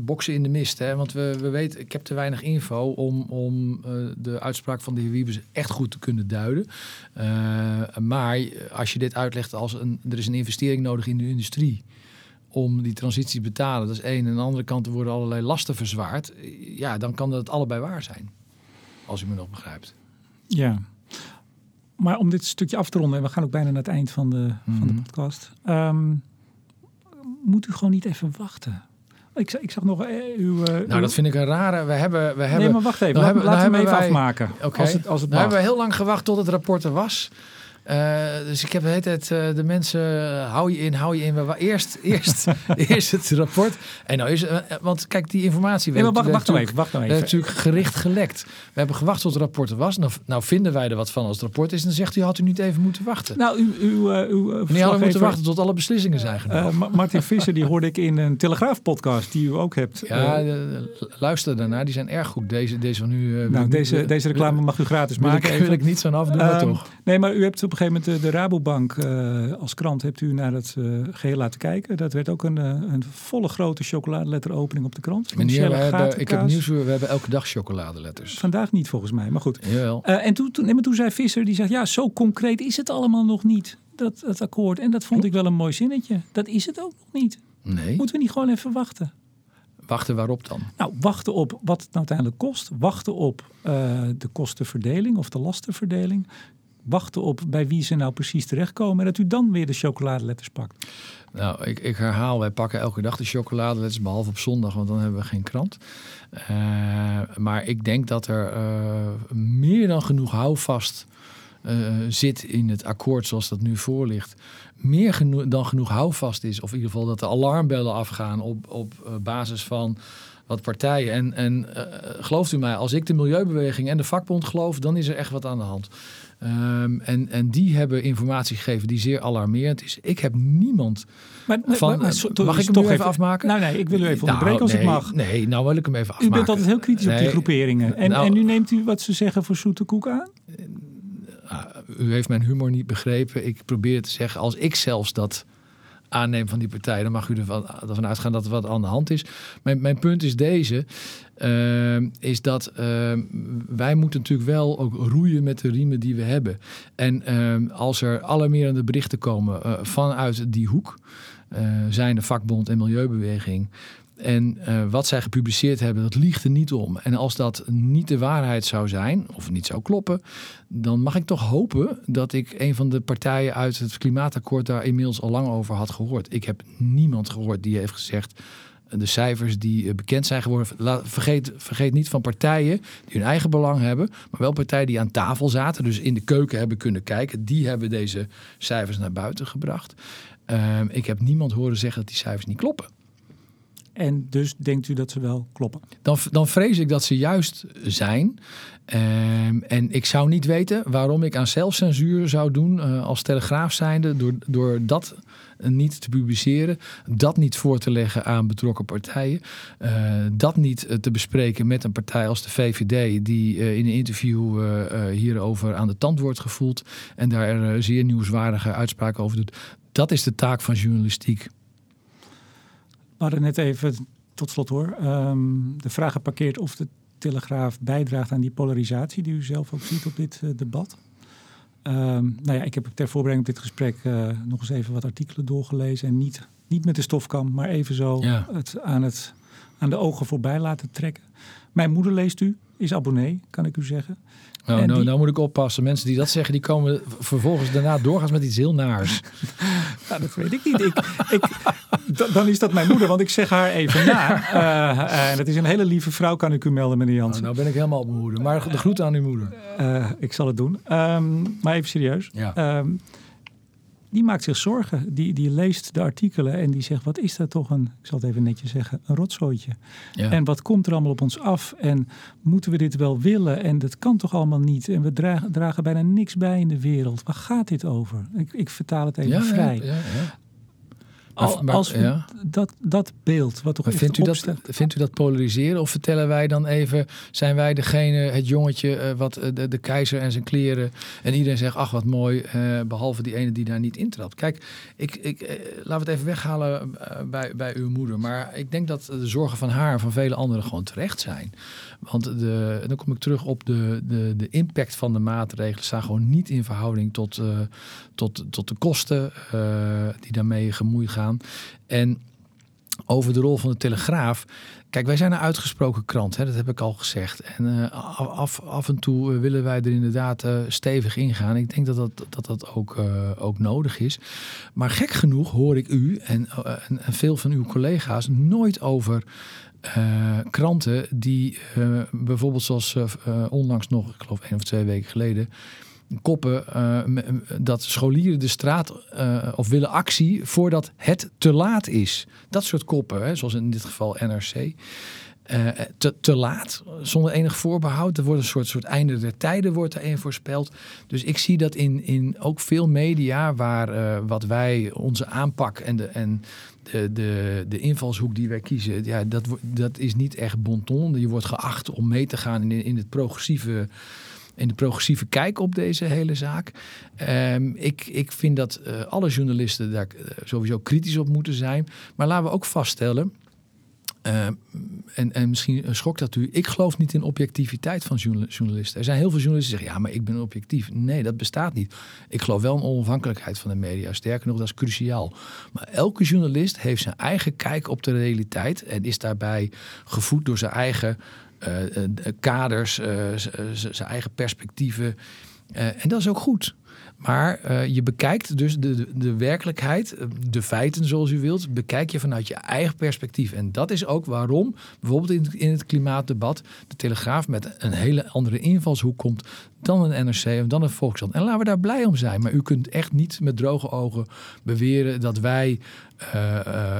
boksen in de mist. Hè? Want we, we weten, ik heb te weinig info om, om uh, de uitspraak van de heer Wiebes echt goed te kunnen duiden. maar als je dit uitlegt als een, er is een investering nodig in de industrie om die transitie te betalen. Dat is één. En aan de andere kant er worden allerlei lasten verzwaard. Ja, dan kan dat allebei waar zijn. Als u me nog begrijpt. Ja. Maar om dit stukje af te ronden, en we gaan ook bijna naar het eind van de, van de mhm. podcast. Um, moet u gewoon niet even wachten? Ik, ik zag nog uh, uw... Uh, nou, dat vind ik een rare... We hebben... We hebben nee, maar wacht even. Nou hebben, laten we hem even afmaken. Oké. Als het, als het nou hebben we heel lang gewacht tot het rapport er was. Uh, dus ik heb de hele tijd uh, de mensen, uh, hou je in, hou je in. We, eerst, eerst, eerst het rapport. En nou is, want kijk, die informatie... Nee, maar wacht, wacht nou even, wacht nou even. natuurlijk gericht gelekt. We hebben gewacht tot het rapport er was. Nou, nou, vinden wij er wat van als het rapport is. En dan zegt u, had u niet even moeten wachten. Nou, u... u, u Niet hadden moeten wachten tot alle beslissingen zijn genomen. Martin Visser, die hoorde ik in een Telegraaf-podcast die u ook hebt. Ja, luister daarna. Die zijn erg goed. Deze, deze van u... nou, deze, deze reclame mag u gratis maken. Ik, wil ik niet zo'n afdoen, maar ehm, toch. Nee, maar u hebt op gegeven moment de, de Rabobank uh, als krant hebt u naar het uh, geheel laten kijken. Dat werd ook een, uh, een volle grote chocoladeletteropening op de krant. Meneer, ik heb nieuws, we hebben elke dag chocoladeletters. Vandaag niet volgens mij, maar goed. Jawel. en toen, toen, toen zei Visser, die zegt ja, zo concreet is het allemaal nog niet. dat, dat akkoord. En dat vond ik wel een mooi zinnetje. Dat is het ook nog niet. Nee. Moeten we niet gewoon even wachten? Wachten waarop dan? Nou, wachten op wat het nou uiteindelijk kost. Wachten op uh, de kostenverdeling of de lastenverdeling. Wachten op bij wie ze nou precies terechtkomen. En dat u dan weer de chocoladeletters pakt. Nou, ik, ik herhaal, wij pakken elke dag de chocoladeletters, behalve op zondag, want dan hebben we geen krant. Uh, maar ik denk dat er uh, meer dan genoeg houvast uh, zit in het akkoord zoals dat nu voor ligt. Meer dan genoeg houvast is. Of in ieder geval dat de alarmbellen afgaan op, op basis van wat partijen. En, en gelooft u mij, als ik de milieubeweging en de vakbond geloof, dan is er echt wat aan de hand. Um, en, en die hebben informatie gegeven die zeer alarmerend is. Ik heb niemand maar, van... Maar, maar, maar, mag ik hem toch even, even afmaken? Nou nee, ik wil u even onderbreken nou, als nee, ik mag. Nee, nou wil ik hem even afmaken. U bent altijd heel kritisch nee, op die groeperingen. En, nou, en nu neemt u wat ze zeggen voor zoete koek aan? Uh, u heeft mijn humor niet begrepen. Ik probeer te zeggen, als ik zelfs dat aanneem van die partij, dan mag u ervan, ervan uitgaan dat er wat aan de hand is. Mijn, mijn punt is deze. Uh, is dat uh, wij moeten natuurlijk wel ook roeien met de riemen die we hebben. En uh, als er alarmerende berichten komen uh, vanuit die hoek, zijn de vakbond en milieubeweging. En wat zij gepubliceerd hebben, dat liegt er niet om. En als dat niet de waarheid zou zijn, of niet zou kloppen, dan mag ik toch hopen dat ik een van de partijen uit het klimaatakkoord daar inmiddels al lang over had gehoord. Ik heb niemand gehoord die heeft gezegd de cijfers die bekend zijn geworden. Vergeet, vergeet niet van partijen die hun eigen belang hebben, maar wel partijen die aan tafel zaten, dus in de keuken hebben kunnen kijken. Die hebben deze cijfers naar buiten gebracht. Uh, ik heb niemand horen zeggen dat die cijfers niet kloppen. En dus denkt u dat ze wel kloppen? Dan, dan vrees ik dat ze juist zijn. Um, en ik zou niet weten waarom ik aan zelfcensuur zou doen uh, als telegraaf zijnde door, door dat niet te publiceren, dat niet voor te leggen aan betrokken partijen, uh, dat niet te bespreken met een partij als de VVD die in een interview hierover aan de tand wordt gevoeld en daar zeer nieuwswaardige uitspraken over doet. Dat is de taak van journalistiek. We hadden net even, tot slot hoor, um, de vraag geparkeerd of de Telegraaf bijdraagt aan die polarisatie die u zelf ook ziet op dit debat. Um, nou ja, ik heb ter voorbereiding op dit gesprek uh, nog eens even wat artikelen doorgelezen. En niet, niet met de stofkam, maar even zo ja. het, aan, het, aan de ogen voorbij laten trekken. Mijn moeder leest u, is abonnee, kan ik u zeggen. Nou, nou, die... nou moet ik oppassen. Mensen die dat zeggen, die komen vervolgens daarna doorgaans met iets heel naars. nou, dat weet ik niet. Ik, ik, dan is dat mijn moeder, want ik zeg haar even na. Uh, uh, dat is een hele lieve vrouw, kan ik u melden, meneer Jansen. Nou, nou ben ik helemaal op mijn moeder. Maar de groeten aan uw moeder. Uh, ik zal het doen. Um, maar even serieus. Ja. Um, die maakt zich zorgen. Die, die leest de artikelen en die zegt: wat is dat toch een, ik zal het even netjes zeggen, een rotzooitje. Ja. En wat komt er allemaal op ons af? En moeten we dit wel willen? En dat kan toch allemaal niet? En we dragen, dragen bijna niks bij in de wereld. Waar gaat dit over? Ik, ik vertaal het even ja, vrij. Ja, ja, Al, maar, als we ja. dat, dat beeld, wat toch maar vindt u, dat, vindt u dat polariseren? Of vertellen wij dan even, zijn wij degene, het jongetje, uh, wat uh, de, de, keizer en zijn kleren. En iedereen zegt, ach wat mooi, uh, behalve die ene die daar niet intrapt. Kijk, ik, ik, laten we het even weghalen bij, bij uw moeder. Maar ik denk dat de zorgen van haar en van vele anderen gewoon terecht zijn. Want de, dan kom ik terug op de, de, de impact van de maatregelen. staan gewoon niet in verhouding tot, tot, tot de kosten die daarmee gemoeid gaan. En over de rol van de Telegraaf. Kijk, wij zijn een uitgesproken krant, hè, dat heb ik al gezegd. En uh, af, af en toe uh, willen wij er inderdaad uh, stevig ingaan. Ik denk dat dat, dat, dat ook, ook nodig is. Maar gek genoeg hoor ik u en, en, en veel van uw collega's nooit over kranten die bijvoorbeeld zoals onlangs nog, ik geloof één of twee weken geleden koppen uh, dat scholieren de straat uh, of willen actie voordat het te laat is. Dat soort koppen, hè, zoals in dit geval NRC. Uh, te, te laat, zonder enig voorbehoud. Er wordt een soort, soort einde der tijden wordt daarin voorspeld. Dus ik zie dat in, in ook veel media waar wat wij, onze aanpak en de, en de, de, de invalshoek die wij kiezen, ja, dat, dat is niet echt bonton. Je wordt geacht om mee te gaan in, in het progressieve in de progressieve kijk op deze hele zaak. Um, ik, ik vind dat uh, alle journalisten daar sowieso kritisch op moeten zijn. Maar laten we ook vaststellen. Uh, en, en misschien schokt dat u. Ik geloof niet in objectiviteit van journalisten. Er zijn heel veel journalisten die zeggen: ja, maar ik ben objectief. Nee, dat bestaat niet. Ik geloof wel in onafhankelijkheid van de media. Sterker nog, dat is cruciaal. Maar elke journalist heeft zijn eigen kijk op de realiteit en is daarbij gevoed door zijn eigen kaders, uh, zijn eigen perspectieven. en dat is ook goed. Maar je bekijkt dus de, de, werkelijkheid, eh, de feiten zoals u wilt, bekijk je vanuit je eigen perspectief. En dat is ook waarom bijvoorbeeld in, in het klimaatdebat de Telegraaf met een hele andere invalshoek komt dan een NRC of dan een Volkskrant. En laten we daar blij om zijn. Maar u kunt echt niet met droge ogen beweren dat wij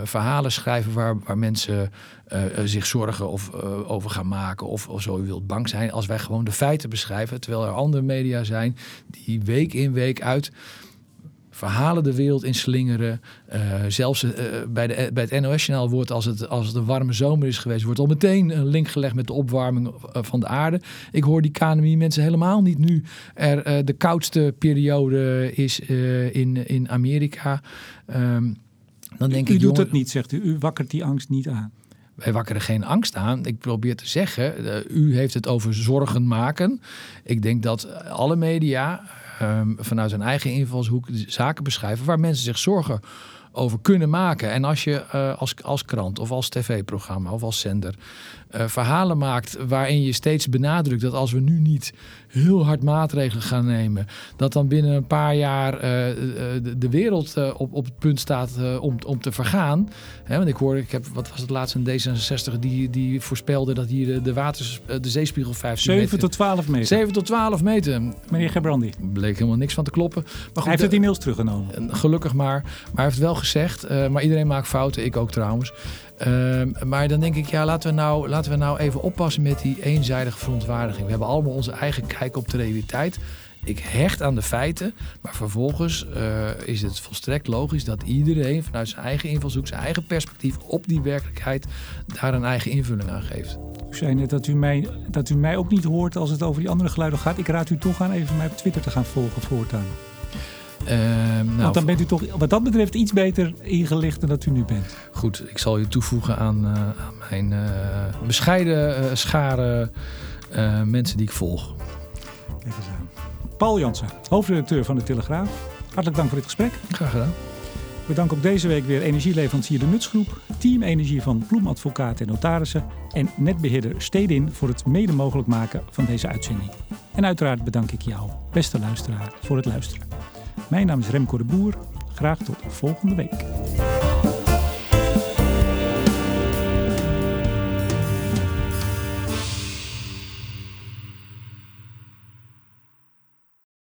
verhalen schrijven waar, waar mensen uh, zich zorgen of, over gaan maken of, of zo u wilt bang zijn. Als wij gewoon de feiten beschrijven, terwijl er andere media zijn die week in week uit verhalen de wereld in slingeren. Uh, zelfs uh, bij, de, bij het NOS-journaal wordt, als het, als het een warme zomer is geweest, wordt al meteen een link gelegd met de opwarming van de aarde. Ik hoor die KNMI-mensen helemaal niet nu er uh, de koudste periode is in, in Amerika. Um, dan denk u, ik, doet het niet, zegt u. U wakkert die angst niet aan. Wij wakkeren geen angst aan. Ik probeer te zeggen, u heeft het over zorgen maken. Ik denk dat alle media um, vanuit zijn eigen invalshoek zaken beschrijven waar mensen zich zorgen over kunnen maken. En als je uh, als, als krant of als tv-programma of als zender uh, verhalen maakt waarin je steeds benadrukt dat als we nu niet heel hard maatregelen gaan nemen, dat dan binnen een paar jaar uh, de, de, wereld op, op het punt staat om, om te vergaan. Hè, want ik hoor, ik heb, wat was het laatste, een D66 die, die voorspelde dat hier de, de, waters, de zeespiegel 15 7 tot 12 meter. 7 tot 12 meter. Meneer Gebrandi. Bleek helemaal niks van te kloppen. Maar goed, hij heeft het e-mails teruggenomen. Gelukkig maar. Maar hij heeft wel gezegd, maar iedereen maakt fouten, ik ook trouwens. Uh, maar dan denk ik, ja, laten we, nou, laten we nou even oppassen met die eenzijdige verontwaardiging. We hebben allemaal onze eigen kijk op de realiteit. Ik hecht aan de feiten, maar vervolgens uh, is het volstrekt logisch dat iedereen vanuit zijn eigen invalshoek, zijn eigen perspectief op die werkelijkheid, daar een eigen invulling aan geeft. U zei net dat u, mij, dat u mij ook niet hoort als het over die andere geluiden gaat. Ik raad u toch aan even mij op Twitter te gaan volgen voortaan. Uh, nou, Want dan bent u toch wat dat betreft iets beter ingelicht dan dat u nu bent. Goed, ik zal je toevoegen aan, uh, aan mijn uh, bescheiden uh, schare mensen die ik volg. Kijk eens aan. Paul Jansen, hoofdredacteur van de Telegraaf. Hartelijk dank voor dit gesprek. Graag gedaan. We danken ook deze week weer energieleverancier De Nutsgroep, Team Energie van Bloemadvocaten en Notarissen en netbeheerder Stedin voor het mede mogelijk maken van deze uitzending. En uiteraard bedank ik jou, beste luisteraar, voor het luisteren. Mijn naam is Remco de Boer. Graag tot volgende week.